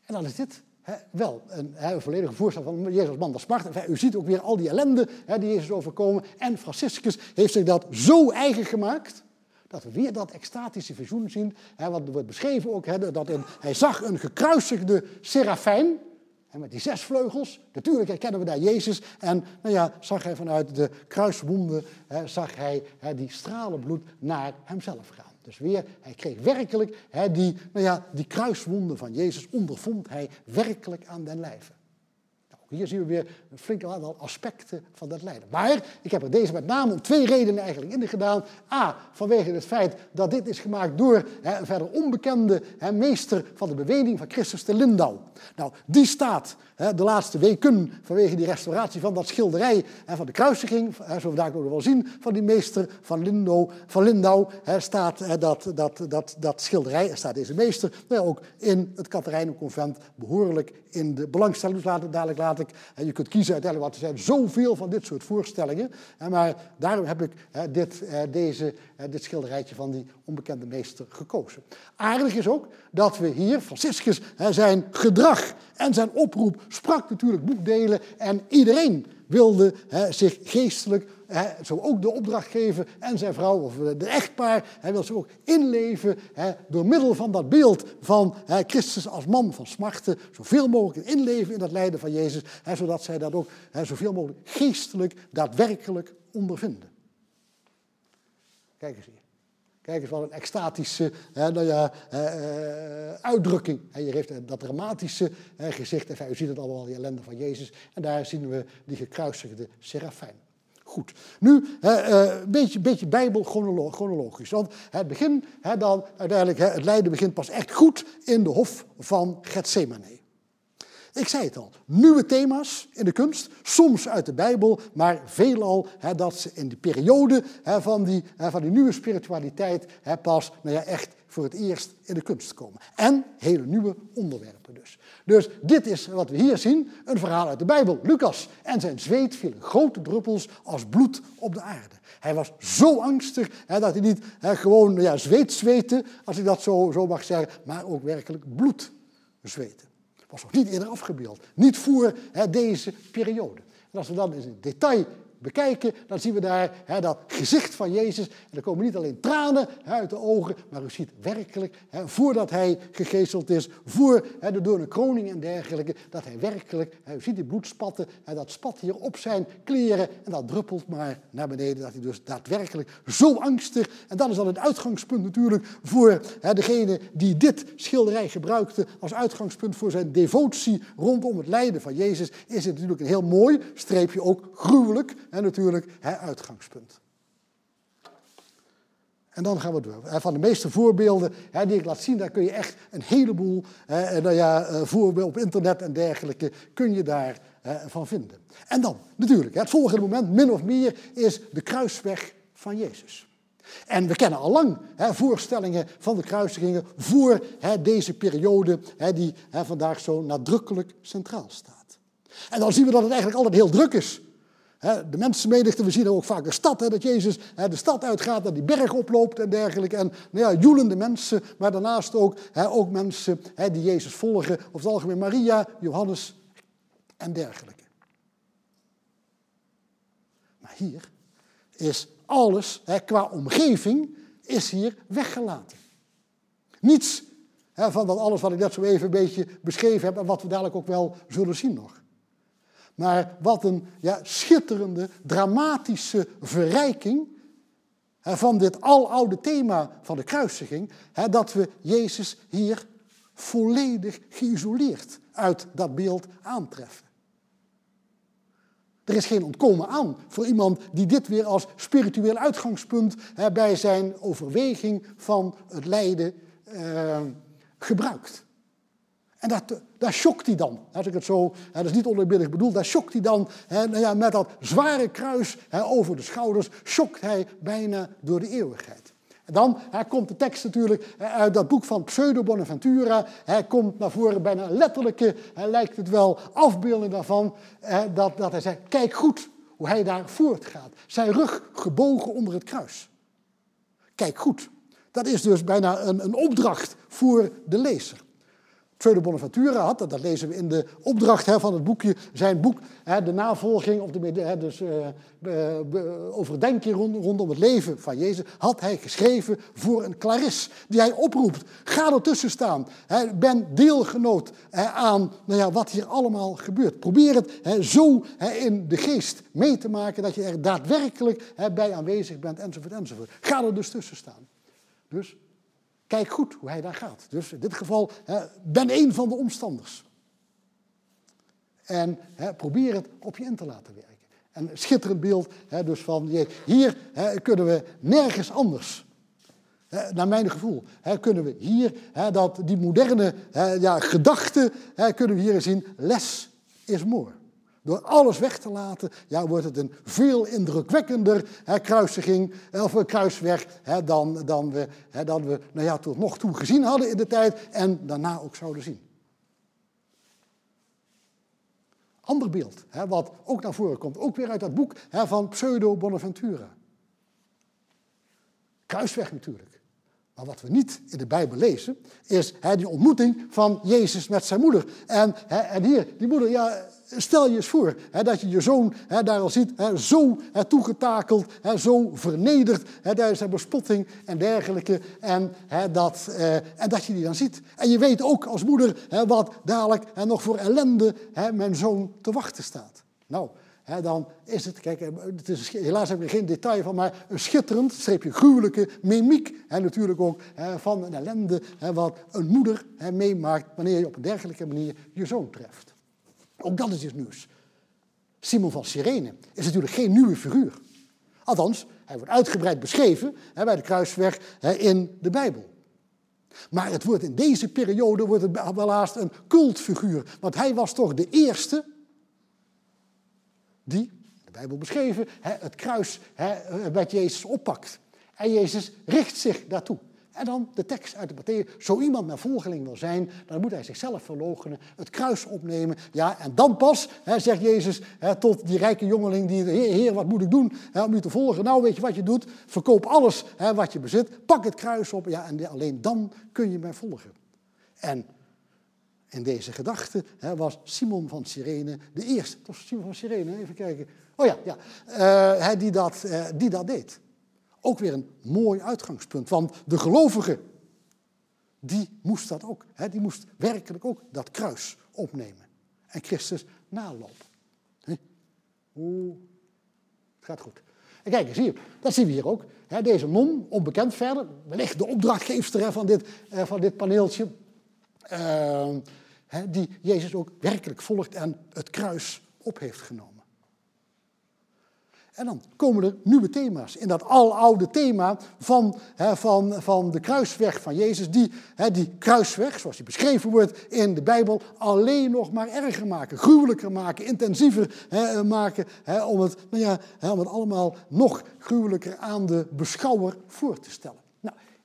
En dan is dit wel een, volledige voorstel van Jezus man van smart. U ziet ook weer al die ellende die Jezus overkomen. En Franciscus heeft zich dat zo eigen gemaakt dat we weer dat extatische visioen zien. Wat wordt beschreven ook, dat hij zag een gekruisigde serafijn. Met die zes vleugels, natuurlijk herkennen we daar Jezus. En nou ja, zag hij vanuit de kruiswonden, zag hij die stralen bloed naar hemzelf gaan. Dus weer, hij kreeg werkelijk die, nou ja, die kruiswonden van Jezus, ondervond hij werkelijk aan den lijve. Hier zien we weer een flink aantal aspecten van dat lijden. Maar ik heb er deze met name om twee redenen eigenlijk in gedaan. A, vanwege het feit dat dit is gemaakt door hè, een verder onbekende hè, meester van de beweging van Christus de Lindau. Nou, die staat hè, de laatste weken vanwege die restauratie van dat schilderij hè, van de kruisiging, hè, zo we daar ook wel zien, van die meester van Lindau, van Lindau staat dat, dat, dat, dat schilderij, staat deze meester, nou, ook in het Katerijnenconvent behoorlijk in de belangstelling. Dus laat, dadelijk je kunt kiezen uiteindelijk, want er zijn zoveel van dit soort voorstellingen. Maar daarom heb ik dit, deze, dit schilderijtje van die onbekende meester gekozen. Aardig is ook dat we hier, Franciscus, zijn gedrag en zijn oproep sprak natuurlijk boekdelen en iedereen wilde zich geestelijk, zo ook de opdrachtgever en zijn vrouw, of de echtpaar, hij wil zich ook inleven door middel van dat beeld van Christus als man van smarten, zoveel mogelijk inleven in dat lijden van Jezus, zodat zij dat ook zoveel mogelijk geestelijk, daadwerkelijk ondervinden. Kijk eens hier. Kijk eens wat een extatische hè, nou ja, uh, uitdrukking. Hier heeft dat dramatische hè, gezicht. Enfin, u ziet het allemaal, die ellende van Jezus. En daar zien we die gekruisigde serafijn. Goed. Nu een beetje, beetje bijbelchronologisch. Want het begin, dan uiteindelijk, het lijden begint pas echt goed in de hof van Gethsemane. Ik zei het al, nieuwe thema's in de kunst, soms uit de Bijbel, maar veelal hè, dat ze in de periode hè, van, die, hè, van die nieuwe spiritualiteit pas nou ja, echt voor het eerst in de kunst komen. En hele nieuwe onderwerpen dus. Dus dit is wat we hier zien, een verhaal uit de Bijbel. Lucas en zijn zweet vielen grote druppels als bloed op de aarde. Hij was zo angstig hè, dat hij niet hè, gewoon ja, zweet zweette, als ik dat zo, zo mag zeggen, maar ook werkelijk bloed zweette was nog niet eerder afgebeeld. Niet voor hè, deze periode. En als we dan in detail bekijken, dan zien we daar dat gezicht van Jezus. En er komen niet alleen tranen uit de ogen, maar u ziet werkelijk, voordat hij gegezeld is, voor de door een kroning en dergelijke, dat hij werkelijk, u ziet die bloed spatten, hè, dat spat hier op zijn kleren en dat druppelt maar naar beneden, dat hij dus daadwerkelijk zo angstig, en dat is dan het uitgangspunt natuurlijk voor degene die dit schilderij gebruikte als uitgangspunt voor zijn devotie rondom het lijden van Jezus, is het natuurlijk een heel mooi, streepje ook gruwelijk, en natuurlijk hè, uitgangspunt. En dan gaan we door. Van de meeste voorbeelden hè, die ik laat zien, daar kun je echt een heleboel hè, nou ja, eh, voorbeelden op internet en dergelijke, kun je daar hè, van vinden. En dan, natuurlijk, het volgende moment, min of meer, is de kruisweg van Jezus. En we kennen al lang hè, voorstellingen van de kruisigingen voor hè, deze periode hè, die vandaag zo nadrukkelijk centraal staat. En dan zien we dat het eigenlijk altijd heel druk is de mensenmenigte, we zien ook vaak de stad, dat Jezus de stad uitgaat, dat die berg oploopt en dergelijke. En nou ja, joelende mensen, maar daarnaast ook, ook mensen die Jezus volgen. Of het algemeen Maria, Johannes en dergelijke. Maar hier is alles, qua omgeving, is hier weggelaten. Niets van dat alles wat ik net zo even een beetje beschreven heb en wat we dadelijk ook wel zullen zien nog. Maar wat een ja, schitterende, dramatische verrijking van dit aloude thema van de kruisiging, dat we Jezus hier volledig geïsoleerd uit dat beeld aantreffen. Er is geen ontkomen aan voor iemand die dit weer als spiritueel uitgangspunt bij zijn overweging van het lijden eh, gebruikt. En dat, daar schokt hij dan, als ik het zo, dat is niet oneerbiedig bedoeld, daar schokt hij dan nou ja, met dat zware kruis over de schouders, schokt hij bijna door de eeuwigheid. En dan komt de tekst natuurlijk uit dat boek van Pseudo Bonaventura, hij komt naar voren bijna letterlijke, lijkt het wel, afbeelding daarvan, dat, dat hij zegt, kijk goed hoe hij daar voortgaat. Zijn rug gebogen onder het kruis. Kijk goed. Dat is dus bijna een, een opdracht voor de lezer. Pseudo Bonaventura had, dat lezen we in de opdracht hè, van het boekje, zijn boek, hè, de navolging of de hè, dus, uh, overdenking rondom het leven van Jezus, had hij geschreven voor een klaris, die hij oproept. Ga ertussen staan. Hè, ben deelgenoot aan nou ja, wat hier allemaal gebeurt. Probeer het zo in de geest mee te maken dat je er daadwerkelijk bij aanwezig bent, enzovoort, enzovoort. Ga er dus tussen staan. Dus Kijk goed hoe hij daar gaat. Dus in dit geval, hè, ben een van de omstanders. En hè, probeer het op je in te laten werken. En schitterend beeld, hè, dus van hier kunnen we nergens anders. Naar mijn gevoel kunnen we hier dat die moderne ja, gedachte kunnen we hier zien. Less is more. Door alles weg te laten, ja, wordt het een veel indrukwekkender hè, kruisiging of kruisweg hè, dan, dan we, hè, dan we nou ja, tot nog toe gezien hadden in de tijd en daarna ook zouden zien. Ander beeld, hè, wat ook naar voren komt, ook weer uit dat boek hè, van Pseudo Bonaventura. Kruisweg natuurlijk. Maar wat we niet in de Bijbel lezen, is hè, die ontmoeting van Jezus met zijn moeder. En, hè, en hier, die moeder, ja, stel je eens voor hè, dat je je zoon hè, daar al ziet, hè, zo toegetakeld, zo vernederd hè, tijdens zijn bespotting en dergelijke. En, dat, eh, en dat je die dan ziet. En je weet ook als moeder wat dadelijk hè, nog voor ellende mijn zoon te wachten staat. Nou, dan is het, kijk, het is, helaas heb ik er geen detail van, maar een schitterend, streepje gruwelijke mimiek. Hè, natuurlijk ook van een ellende wat een moeder meemaakt wanneer je op een dergelijke manier je zoon treft. Ook dat is iets nieuws. Simon van Cyrene is natuurlijk geen nieuwe figuur. Althans, hij wordt uitgebreid beschreven bij de kruisweg in de Bijbel. Maar het wordt in deze periode wordt het wel haast een cultfiguur. Want hij was toch de eerste die, de Bijbel beschreven, het kruis met Jezus oppakt. En Jezus richt zich daartoe. En dan de tekst uit de Matthäus. Zo iemand mijn volgeling wil zijn, dan moet hij zichzelf verloochenen, het kruis opnemen. Ja, en dan pas, hè, zegt Jezus hè, tot die rijke jongeling die, heer, wat moet ik doen hè, om u te volgen? Nou, weet je wat je doet? Verkoop alles wat je bezit, pak het kruis op. Ja, en alleen dan kun je mij volgen. En in deze gedachte was Simon van Cyrene de eerste. Toch Simon van Cyrene, even kijken. Oh ja, ja. Uh, die, dat, uh, die dat deed. Ook weer een mooi uitgangspunt. Want de gelovige, die moest dat ook. Hè, die moest werkelijk ook dat kruis opnemen. En Christus nalopen. Oeh, het gaat goed. En kijk eens hier, dat zien we hier ook. Deze non, onbekend verder, wellicht de opdrachtgeefster van, dit, uh, van dit paneeltje. Hè, die Jezus ook werkelijk volgt en het kruis op heeft genomen. En dan komen er nieuwe thema's. In dat aloude thema van, van, van de kruisweg van Jezus. Die, die kruisweg, zoals die beschreven wordt in de Bijbel, alleen nog maar erger maken. Gruwelijker maken, intensiever hè, maken. Om, het, nou ja, om het allemaal nog gruwelijker aan de beschouwer voor te stellen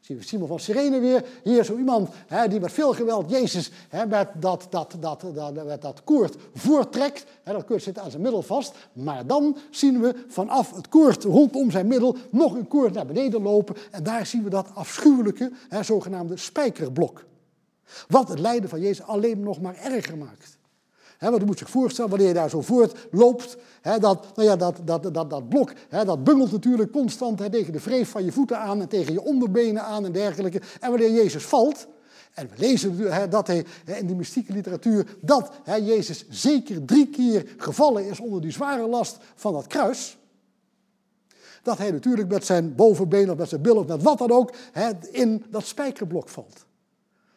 zien we Simon van Sirene weer. Hier zo iemand hè, die met veel geweld Jezus hè, met dat, dat, dat, dat, met dat koord voortrekt. Hè, dat koord zit aan zijn middel vast. Maar dan zien we vanaf het koord rondom zijn middel nog een koord naar beneden lopen. En daar zien we dat afschuwelijke, hè, zogenaamde spijkerblok. Wat het lijden van Jezus alleen nog maar erger maakt. He, want u moet zich voorstellen, wanneer je daar zo voort loopt, dat, nou ja, dat, dat, dat, dat blok dat bungelt natuurlijk constant tegen de vreef van je voeten aan en tegen je onderbenen aan en dergelijke. En wanneer Jezus valt, en we lezen dat hij in die mystieke literatuur dat Jezus zeker drie keer gevallen is onder die zware last van dat kruis. Dat hij natuurlijk met zijn bovenbeen of met zijn bil of met wat dan ook in dat spijkerblok valt.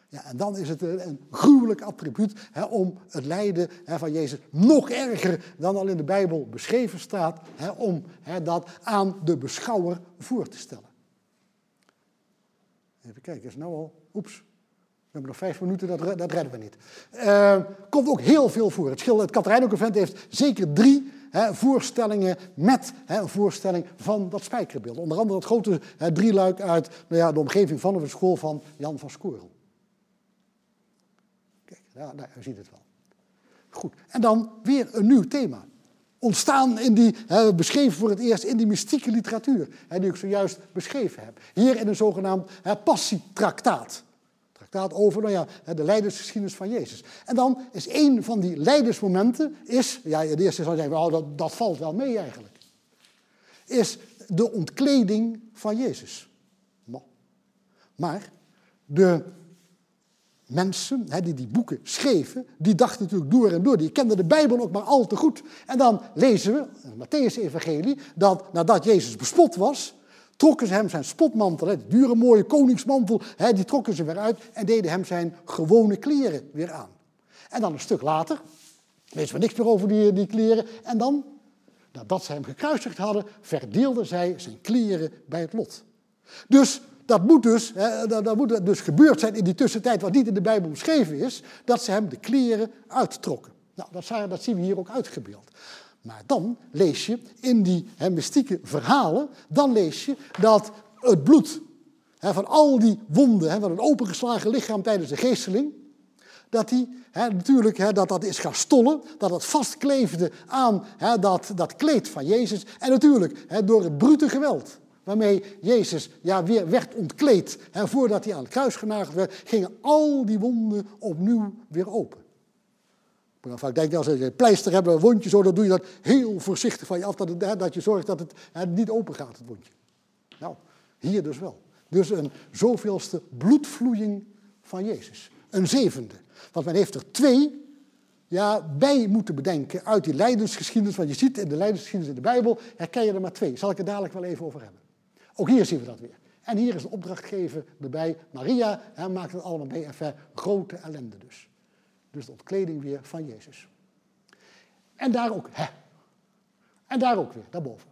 Ja, en dan is het een gruwelijk attribuut hè, om het lijden hè, van Jezus nog erger dan al in de Bijbel beschreven staat, hè, om dat aan de beschouwer voor te stellen. Even kijken, is nou al. Oeps. We hebben nog vijf minuten, dat, dat redden we niet. Uh, komt ook heel veel voor. Het, schilder, het heeft zeker drie voorstellingen met een voorstelling van dat spijkerbeeld. Onder andere het grote drieluik uit nou ja, de omgeving van de school van Jan van Skorel. Ja, nou, u ziet het wel. Goed. En dan weer een nieuw thema. Ontstaan in die, hè, beschreven voor het eerst in die mystieke literatuur, hè, die ik zojuist beschreven heb. Hier in een zogenaamd hè, passietractaat. Traktaat over nou ja, de leidersgeschiedenis van Jezus. En dan is een van die leidersmomenten, is, ja, de eerste zou zeggen, oh, dat, dat valt wel mee eigenlijk, is de ontkleding van Jezus. Maar de mensen die die boeken schreven, die dachten natuurlijk door en door. Die kenden de Bijbel ook maar al te goed. En dan lezen we in het Matthäus-evangelie dat nadat Jezus bespot was, trokken ze hem zijn spotmantel, die dure mooie koningsmantel, die trokken ze weer uit en deden hem zijn gewone kleren weer aan. En dan een stuk later, lezen we niks meer over die, die kleren, en dan, nadat ze hem gekruisigd hadden, verdeelden zij zijn kleren bij het lot. Dus dat moet, dus, hè, dat, dat moet dus gebeurd zijn in die tussentijd, wat niet in de Bijbel beschreven is, dat ze hem de kleren uittrokken. Nou, dat, dat zien we hier ook uitgebeeld. Maar dan lees je in die hè, mystieke verhalen, dan lees je dat het bloed hè, van al die wonden, van een opengeslagen lichaam tijdens de geesteling, dat die natuurlijk dat dat is gaan stollen, dat het vastkleefde aan dat, dat kleed van Jezus. En natuurlijk door het brute geweld waarmee Jezus ja, weer werd ontkleed, hè, voordat hij aan het kruis genageld werd, gingen al die wonden opnieuw weer open. Ik ben vaak denk, als je pleister hebt, een wondje zo, dan doe je dat heel voorzichtig van je af, dat, het, dat je zorgt dat het hè, niet open gaat, het wondje. Nou, hier dus wel. Dus een zoveelste bloedvloeiing van Jezus. Een zevende. Want men heeft er twee ja, bij moeten bedenken uit die lijdensgeschiedenis. Want je ziet in de lijdensgeschiedenis in de Bijbel, herken je er maar twee. Zal ik het dadelijk wel even over hebben. Ook hier zien we dat weer. En hier is een opdrachtgever erbij. Maria hè, maakt het allemaal mee. Enfin, grote ellende dus. Dus de ontkleding weer van Jezus. En daar ook, hè. En daar ook weer, daarboven.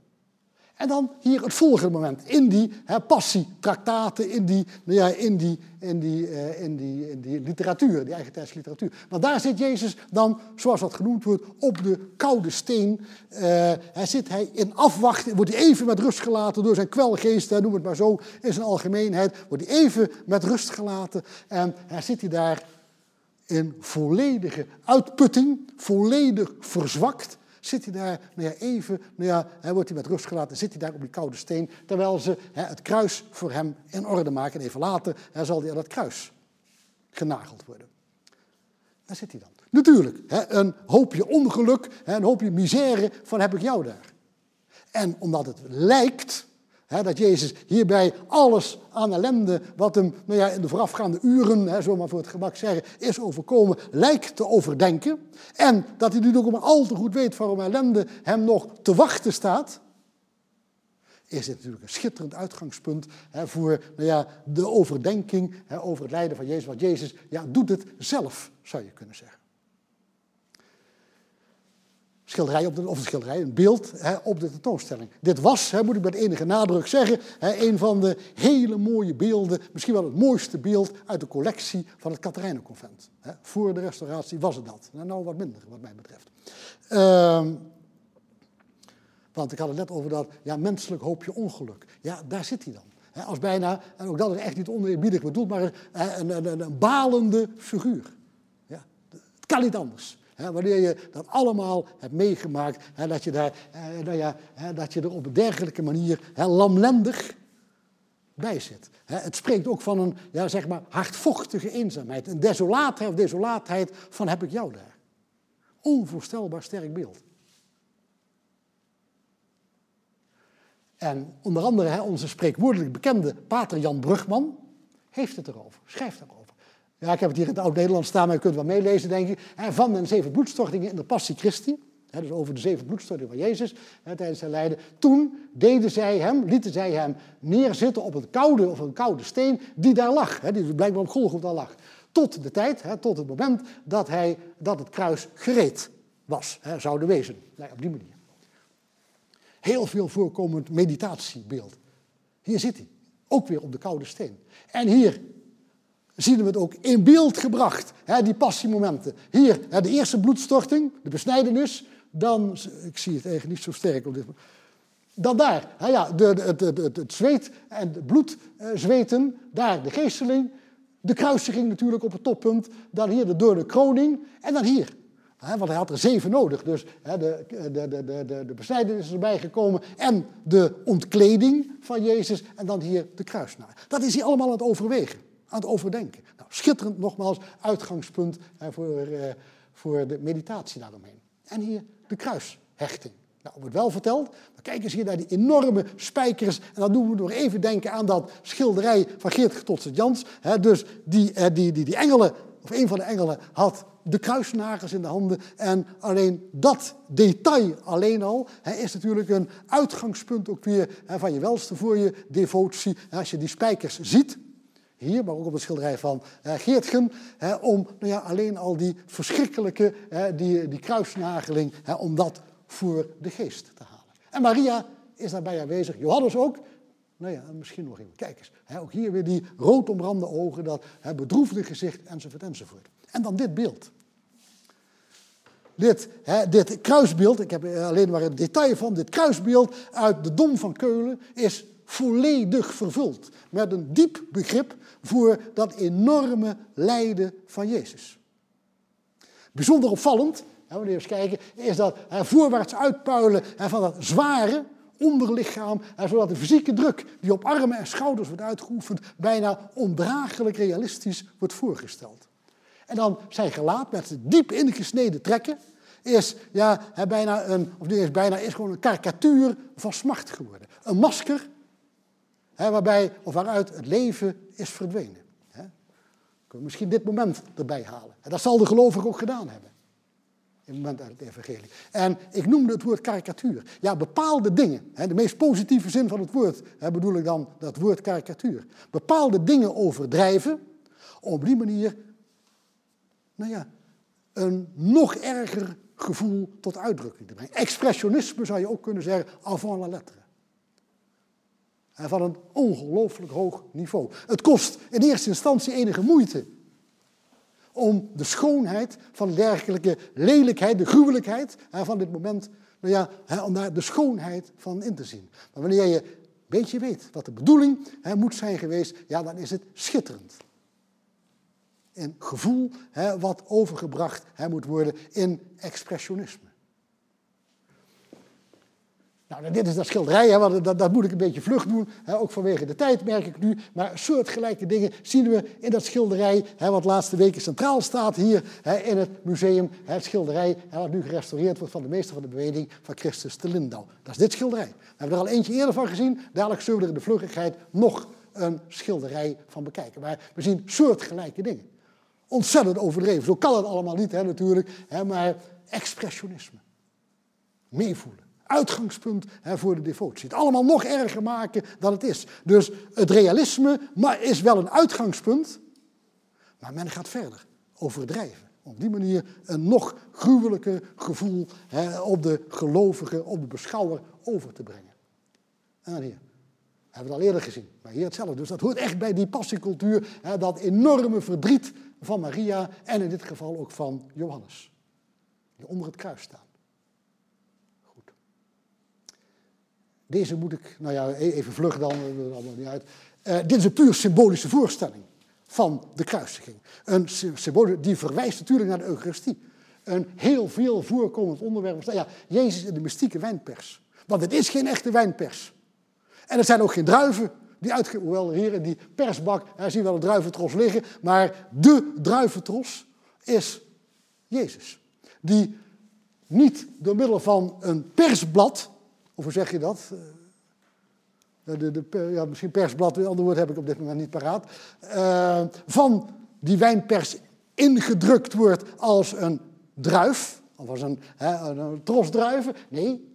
En dan hier het volgende moment, in die hè, passietraktaten, in die, nou ja, in, die, in, die, uh, in, die, in die literatuur, die eigen tijdse literatuur. Want daar zit Jezus dan, zoals dat genoemd wordt, op de koude steen. Uh, hij zit hij in afwachting, wordt hij even met rust gelaten door zijn kwelgeest, noem het maar zo, in zijn algemeenheid. Wordt hij even met rust gelaten en hij zit hij daar in volledige uitputting, volledig verzwakt zit hij daar, nou ja, even, nou ja, hij wordt hij met rust gelaten, zit hij daar op die koude steen, terwijl ze hè, het kruis voor hem in orde maken. En even later hè, zal hij aan het kruis genageld worden. Daar zit hij dan. Natuurlijk, hè, een hoopje ongeluk, hè, een hoopje misère van heb ik jou daar. En omdat het lijkt dat Jezus hierbij alles aan ellende wat hem nou ja, in de voorafgaande uren, he, zomaar voor het gemak zeggen, is overkomen, lijkt te overdenken. En dat hij nu ook maar al te goed weet waarom ellende hem nog te wachten staat. Is dit natuurlijk een schitterend uitgangspunt voor nou ja, de overdenking over het lijden van Jezus. Want Jezus ja, doet het zelf, zou je kunnen zeggen schilderij op de, een schilderij, een beeld hè, op de tentoonstelling. Dit was, hè, moet ik met enige nadruk zeggen, hè, een van de hele mooie beelden, misschien wel het mooiste beeld uit de collectie van het Katerijnenconvent. Voor de restauratie was het dat. Nou, nou wat minder, wat mij betreft. Uh, want ik had het net over dat ja, menselijk hoopje ongeluk. Ja, daar zit hij dan. als bijna, en ook dat is echt niet oneerbiedig bedoeld, maar een, een, een, een balende figuur. Ja, het kan niet anders wanneer je dat allemaal hebt meegemaakt, dat, je daar, nou ja, dat je er op een dergelijke manier lamlendig bij zit. het spreekt ook van een ja, zeg maar hardvochtige eenzaamheid, een desolaatheid of desolaatheid van heb ik jou daar. Onvoorstelbaar sterk beeld. En onder andere onze spreekwoordelijk bekende pater Jan Brugman heeft het erover, schrijft erover. Ja, ik heb het hier in het Oud-Nederlands staan, maar je kunt wel meelezen, denk ik. Van de zeven bloedstortingen in de Passie Christi. dus over de zeven bloedstortingen van Jezus tijdens zijn lijden. Toen deden zij hem, lieten zij hem neerzitten op een koude, of een koude steen die daar lag. die blijkbaar op Golgotha lag. Tot de tijd, tot het moment dat, hij, dat het kruis gereed was, zouden wezen. Nee, op die manier. Heel veel voorkomend meditatiebeeld. Hier zit hij, ook weer op de koude steen. En hier zien we het ook in beeld gebracht, hè, die passiemomenten. Hier, hè, de eerste bloedstorting, de besnijdenis, dan, ik zie het eigenlijk niet zo sterk op dit moment, dan daar, hè, ja, de, het zweet en het bloed eh, zweten, daar de geesteling, de kruisiging natuurlijk op het toppunt, dan hier de door kroning en dan hier. Want hij had er zeven nodig, dus de, de, de, de, de besnijdenis is erbij gekomen en de ontkleding van Jezus en dan hier de kruisnaar. Dat is hij allemaal aan het overwegen aan het overdenken. Nou, schitterend nogmaals uitgangspunt voor, uh, voor de meditatie daaromheen. En hier de kruishechting. Nou, wordt wel verteld, maar kijk eens hier naar die enorme spijkers. En dan doen we nog even denken aan dat schilderij van Geert Getotse Jans. dus die, uh, die, die, die engelen, of een van de engelen, had de kruisnagels in de handen. En alleen dat detail alleen al is natuurlijk een uitgangspunt ook weer van je welste voor je devotie. als je die spijkers ziet, hier, maar ook op het schilderij van uh, Geertgen, om nou ja, alleen al die verschrikkelijke, die, die kruisnageling, om dat voor de geest te halen. En Maria is daarbij aanwezig, Johannes ook. Nou ja, misschien nog even. Kijk eens, ook hier weer die rood omrande ogen, dat bedroefde gezicht, enzovoort, enzovoort. En dan dit beeld. Dit, hè, dit kruisbeeld, ik heb alleen maar een detail van, dit kruisbeeld uit de Dom van Keulen is volledig vervuld met een diep begrip voor dat enorme lijden van Jezus. Bijzonder opvallend, wanneer we eens kijken, is dat voorwaarts uitpuilen van dat zware, onderlichaam, en zodat de fysieke druk die op armen en schouders wordt uitgeoefend bijna ondraaglijk realistisch wordt voorgesteld. En dan zijn gelaat met diep ingesneden trekken is ja, bijna een, of eens bijna, is gewoon een karikatuur van smacht geworden. Een masker waarbij of waaruit het leven is verdwenen. Hè. Kunnen we misschien dit moment erbij halen. En dat zal de gelovige ook gedaan hebben. In het moment uit het evangelie. En ik noemde het woord karikatuur. Ja, bepaalde dingen, hè, de meest positieve zin van het woord, bedoel ik dan dat woord karikatuur. Bepaalde dingen overdrijven, op die manier, nou ja, een nog erger gevoel tot uitdrukking te brengen. Expressionisme zou je ook kunnen zeggen, avant la lettre. Van een ongelooflijk hoog niveau. Het kost in eerste instantie enige moeite om de schoonheid van dergelijke lelijkheid, de gruwelijkheid van dit moment, nou ja, om daar de schoonheid van in te zien. Maar wanneer je een beetje weet wat de bedoeling moet zijn geweest, ja, dan is het schitterend een gevoel wat overgebracht moet worden in expressionisme. Nou, dit is dat schilderij, hè, want dat, dat, moet ik een beetje vlug doen, hè, ook vanwege de tijd merk ik nu. Maar soortgelijke dingen zien we in dat schilderij, hè, wat laatste weken centraal staat hier in het museum. Het schilderij wat nu gerestaureerd wordt van de meester van de beweging van Christus te Lindau. Dat is dit schilderij. We hebben er al eentje eerder van gezien, dadelijk zullen we er in de vluggigheid nog een schilderij van bekijken. Maar we zien soortgelijke dingen. Ontzettend overdreven. Zo kan het allemaal niet natuurlijk. Maar expressionisme. Meevoelen. Uitgangspunt voor de devotie. Het allemaal nog erger maken dan het is. Dus het realisme is wel een uitgangspunt. Maar men gaat verder. Overdrijven. Op die manier een nog gruwelijker gevoel op de gelovige, op de beschouwer over te brengen. En dan hier. We hebben het al eerder gezien, maar hier hetzelfde. Dus dat hoort echt bij die passiecultuur, dat enorme verdriet van Maria en in dit geval ook van Johannes, die onder het kruis staan. Goed. Deze moet ik, nou ja, e- even vlug dan, dat allemaal niet uit. Uh, dit is een puur symbolische voorstelling van de kruisiging. Een symbool die verwijst natuurlijk naar de Eucharistie. Een heel veel voorkomend onderwerp. Ja, Jezus in de mystieke wijnpers. Want het is geen echte wijnpers. En er zijn ook geen druiven die uitge... Hoewel hier in die persbak, hij zien wel een druiventros liggen, maar de druiventros is Jezus. Die niet door middel van een persblad, of hoe zeg je dat? Eh, de, de, ja, misschien persblad, een ander woord heb ik op dit moment niet paraat. Uh, van die wijnpers ingedrukt wordt als een druif, of als een, hè, een tros druiven. Nee,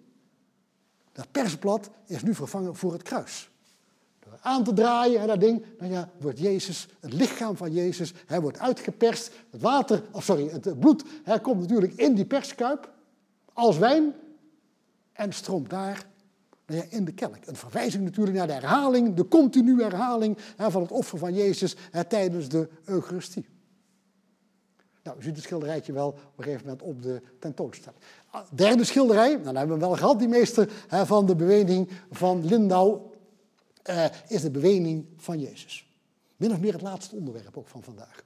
dat persblad is nu vervangen voor het kruis aan te draaien, en dat ding, dan ja, wordt Jezus, het lichaam van Jezus, hij wordt uitgeperst. Het water, of sorry, het bloed komt natuurlijk in die perskuip als wijn en stroomt daar nou in de kelk. Een verwijzing natuurlijk naar de herhaling, de continue herhaling hè, van het offer van Jezus tijdens de Eucharistie. Nou, u ziet het schilderijtje wel op een gegeven moment op de tentoonstelling. Ah, derde schilderij, nou, dan hebben we wel gehad, die meester hè, van de beweging van Lindau uh, is de bewening van Jezus. Min of meer het laatste onderwerp ook van vandaag.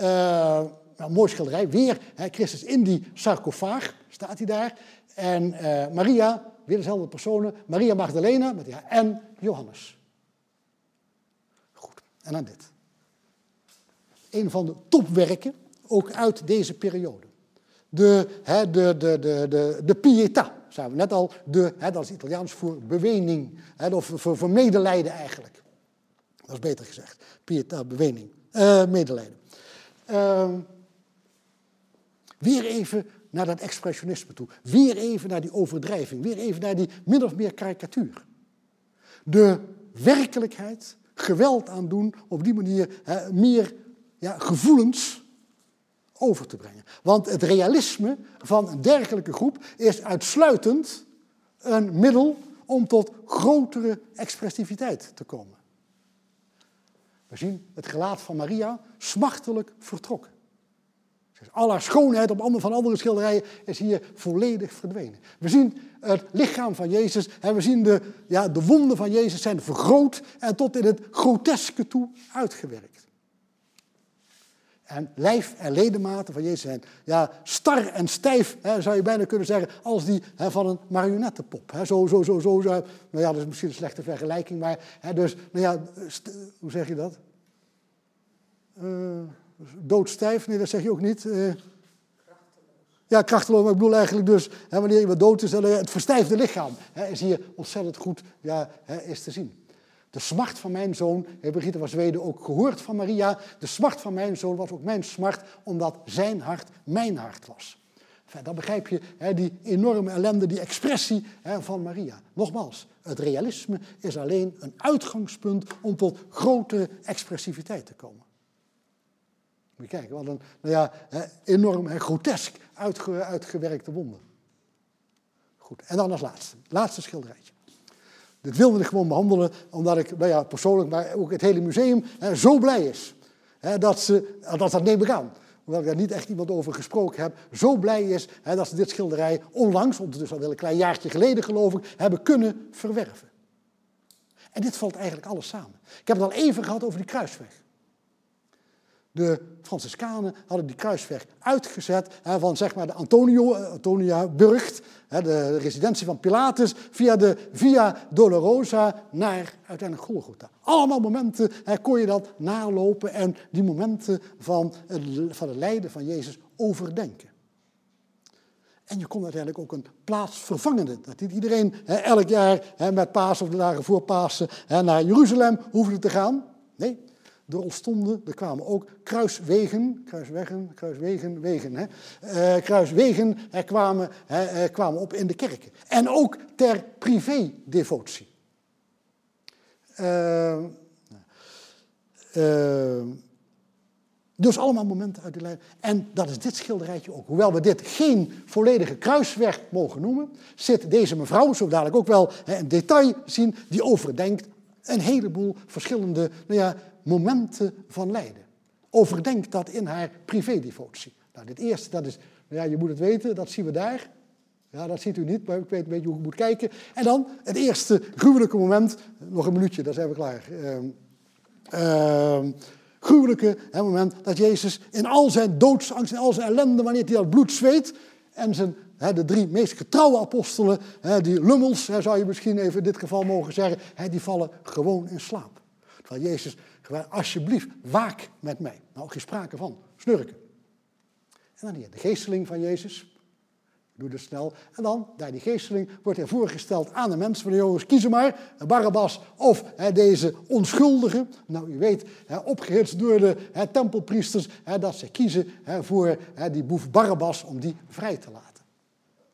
Uh, nou, mooi schilderij, weer Christus in die sarcofaag, staat hij daar. En uh, Maria, weer dezelfde personen, Maria Magdalena met ja, en Johannes. Goed, en dan dit. Een van de topwerken, ook uit deze periode. De, hè, de, de, de, de, de Pietà, zijn we net al, de, hè, dat is Italiaans voor bewening, hè, of voor, voor medelijden eigenlijk. Dat is beter gezegd. Pietà, bewening, uh, medelijden. Uh, weer even naar dat expressionisme toe. Weer even naar die overdrijving. Weer even naar die min of meer karikatuur. De werkelijkheid, geweld aandoen, op die manier hè, meer ja, gevoelens over te brengen. Want het realisme van een dergelijke groep is uitsluitend een middel om tot grotere expressiviteit te komen. We zien het gelaat van Maria smachtelijk vertrokken. Al haar schoonheid op andere, van andere schilderijen is hier volledig verdwenen. We zien het lichaam van Jezus en we zien de, ja, de wonden van Jezus zijn vergroot en tot in het groteske toe uitgewerkt. En lijf en ledematen van Jezus zijn ja, star en stijf, hè, zou je bijna kunnen zeggen, als die hè, van een marionettenpop. Hè. Zo, zo, zo, zo, zo. Nou ja, dat is misschien een slechte vergelijking, maar hè, dus, nou ja, hoe zeg je dat? Uh, doodstijf, nee, dat zeg je ook niet. Uh, ja, krachteloos, maar ik bedoel eigenlijk dus, hè, wanneer iemand dood is, het verstijfde lichaam hè, is hier ontzettend goed ja, hè, is te zien. De smart van mijn zoon, Brigitte was Zweden ook gehoord van Maria, de smart van mijn zoon was ook mijn smart, omdat zijn hart mijn hart was. Enfin, dan begrijp je hè, die enorme ellende, die expressie hè, van Maria. Nogmaals, het realisme is alleen een uitgangspunt om tot grotere expressiviteit te komen. Moet kijken, wat een nou ja, enorm en grotesk uitge, uitgewerkte wonder. Goed, en dan als laatste, laatste schilderijtje. Dit wilde ik gewoon behandelen, omdat ik nou ja, persoonlijk, maar ook het hele museum hè, zo blij is. Hè, dat, ze, dat dat neem ik aan, hoewel ik daar niet echt iemand over gesproken heb, zo blij is hè, dat ze dit schilderij onlangs, ondertussen al wel een klein jaartje geleden geloof ik, hebben kunnen verwerven. En dit valt eigenlijk alles samen. Ik heb het al even gehad over die kruisweg. De Franciscanen hadden die kruisweg uitgezet hè, van zeg maar de Antonio, eh, Antonia Burgt, hè, de residentie van Pilatus, via de Via Dolorosa naar uiteindelijk Golgotha. Allemaal momenten hè, kon je dat nalopen en die momenten van van het lijden van Jezus overdenken. En je kon uiteindelijk ook een plaatsvervangende. Dat niet iedereen hè, elk jaar hè, met Pasen of de dagen voor Pasen hè, naar Jeruzalem hoefde te gaan. Nee, er ontstonden, er kwamen ook kruiswegen, kruiswegen, kruiswegen, wegen, hè, uh, kruiswegen er kwamen, hè, kwamen op in de kerken. En ook ter privé-devotie. Uh, uh, dus allemaal momenten uit de lijn. En dat is dit schilderijtje ook. Hoewel we dit geen volledige kruisweg mogen noemen, zit deze mevrouw, zo dadelijk ook wel een detail zien, die overdenkt een heleboel verschillende nou ja, momenten van lijden. Overdenk dat in haar privédevotie. Nou, dit eerste, dat is, nou ja, je moet het weten, dat zien we daar. Ja, dat ziet u niet, maar ik weet een beetje hoe ik moet kijken. En dan het eerste gruwelijke moment, nog een minuutje, dan zijn we klaar. Uh, gruwelijke hè, moment dat Jezus in al zijn doodsangst, in al zijn ellende, wanneer hij dat bloed zweet, en zijn, hè, de drie meest getrouwe apostelen, hè, die lummels, zou je misschien even in dit geval mogen zeggen, die vallen gewoon in slaap. Terwijl Jezus alsjeblieft, waak met mij. Nou, geen sprake van, snurken. En dan hier de geesteling van Jezus. Ik doe het snel. En dan, daar die geesteling, wordt hij voorgesteld aan de mensen van de jongens. Kiezen maar, Barabbas of hè, deze onschuldige. Nou, u weet, hè, opgehitst door de hè, tempelpriesters, dat ze kiezen voor die boef Barabbas om die vrij te laten.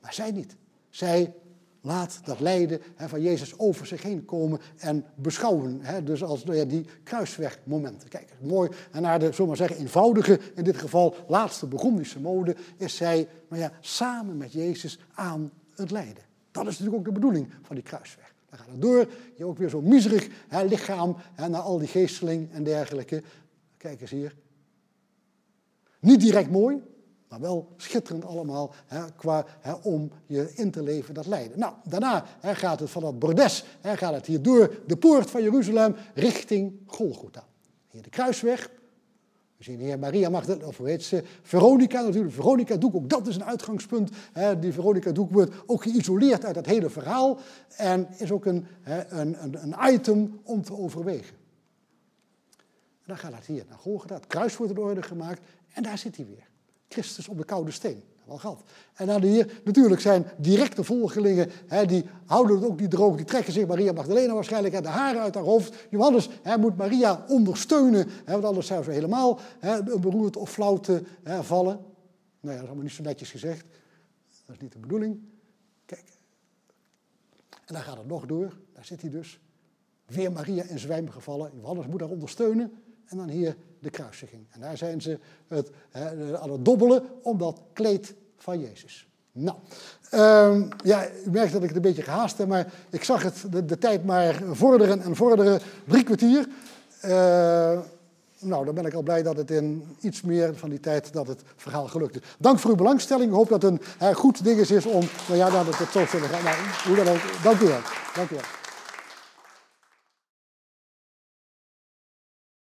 Maar zij niet. Zij Laat dat lijden van Jezus over zich heen komen en beschouwen. Dus als nou die kruiswegmomenten. Kijk, mooi. En naar de, zomaar zeggen, eenvoudige, in dit geval laatste Burgondische mode, is zij nou ja, samen met Jezus aan het lijden. Dat is natuurlijk ook de bedoeling van die kruisweg. Dan gaat het door, je ook weer zo'n miserig hè, lichaam hè, naar al die geesteling en dergelijke. Kijk eens hier. Niet direct mooi, maar wel schitterend allemaal hè, qua, hè, om je in te leven dat lijden. Nou, daarna hè, gaat het van dat bordes, gaat het hier door de poort van Jeruzalem richting Golgotha. Hier de kruisweg. We zien hier Maria Magdalena, of hoe heet ze? Veronica natuurlijk. Veronica Doek, ook dat is een uitgangspunt. Die Veronica Doek wordt ook geïsoleerd uit het hele verhaal. En is ook een, een, een, een item om te overwegen. En dan gaat het hier naar Golgotha. Het kruis wordt in orde gemaakt. En daar zit hij weer. Christus op de koude steen. Wel gehad. En dan hier, natuurlijk zijn directe volgelingen, hè, die houden het ook niet droog, die trekken zich Maria Magdalena waarschijnlijk de haren uit haar hoofd. Johannes hè, moet Maria ondersteunen, hè, want anders zou ze helemaal hè, beroerd of flauw te hè, vallen. Nou ja, dat is allemaal niet zo netjes gezegd. Dat is niet de bedoeling. Kijk. En dan gaat het nog door, daar zit hij dus. Weer Maria in zwijm gevallen. Johannes moet haar ondersteunen. En dan hier de kruisiging. En daar zijn ze het, hè, aan het dobbelen om dat kleed van Jezus. Nou, um, ja, u merkt dat ik het een beetje gehaast heb, maar ik zag het, de, tijd maar vorderen en vorderen, drie kwartier. Uh, nou, dan ben ik al blij dat het in iets meer van die tijd dat het verhaal gelukt is. Dank voor uw belangstelling. Ik hoop dat het een goed ding is om, nou ja, dat het zo zullen gaan. Nou, hoe dan ook, dank u wel. Dank u wel.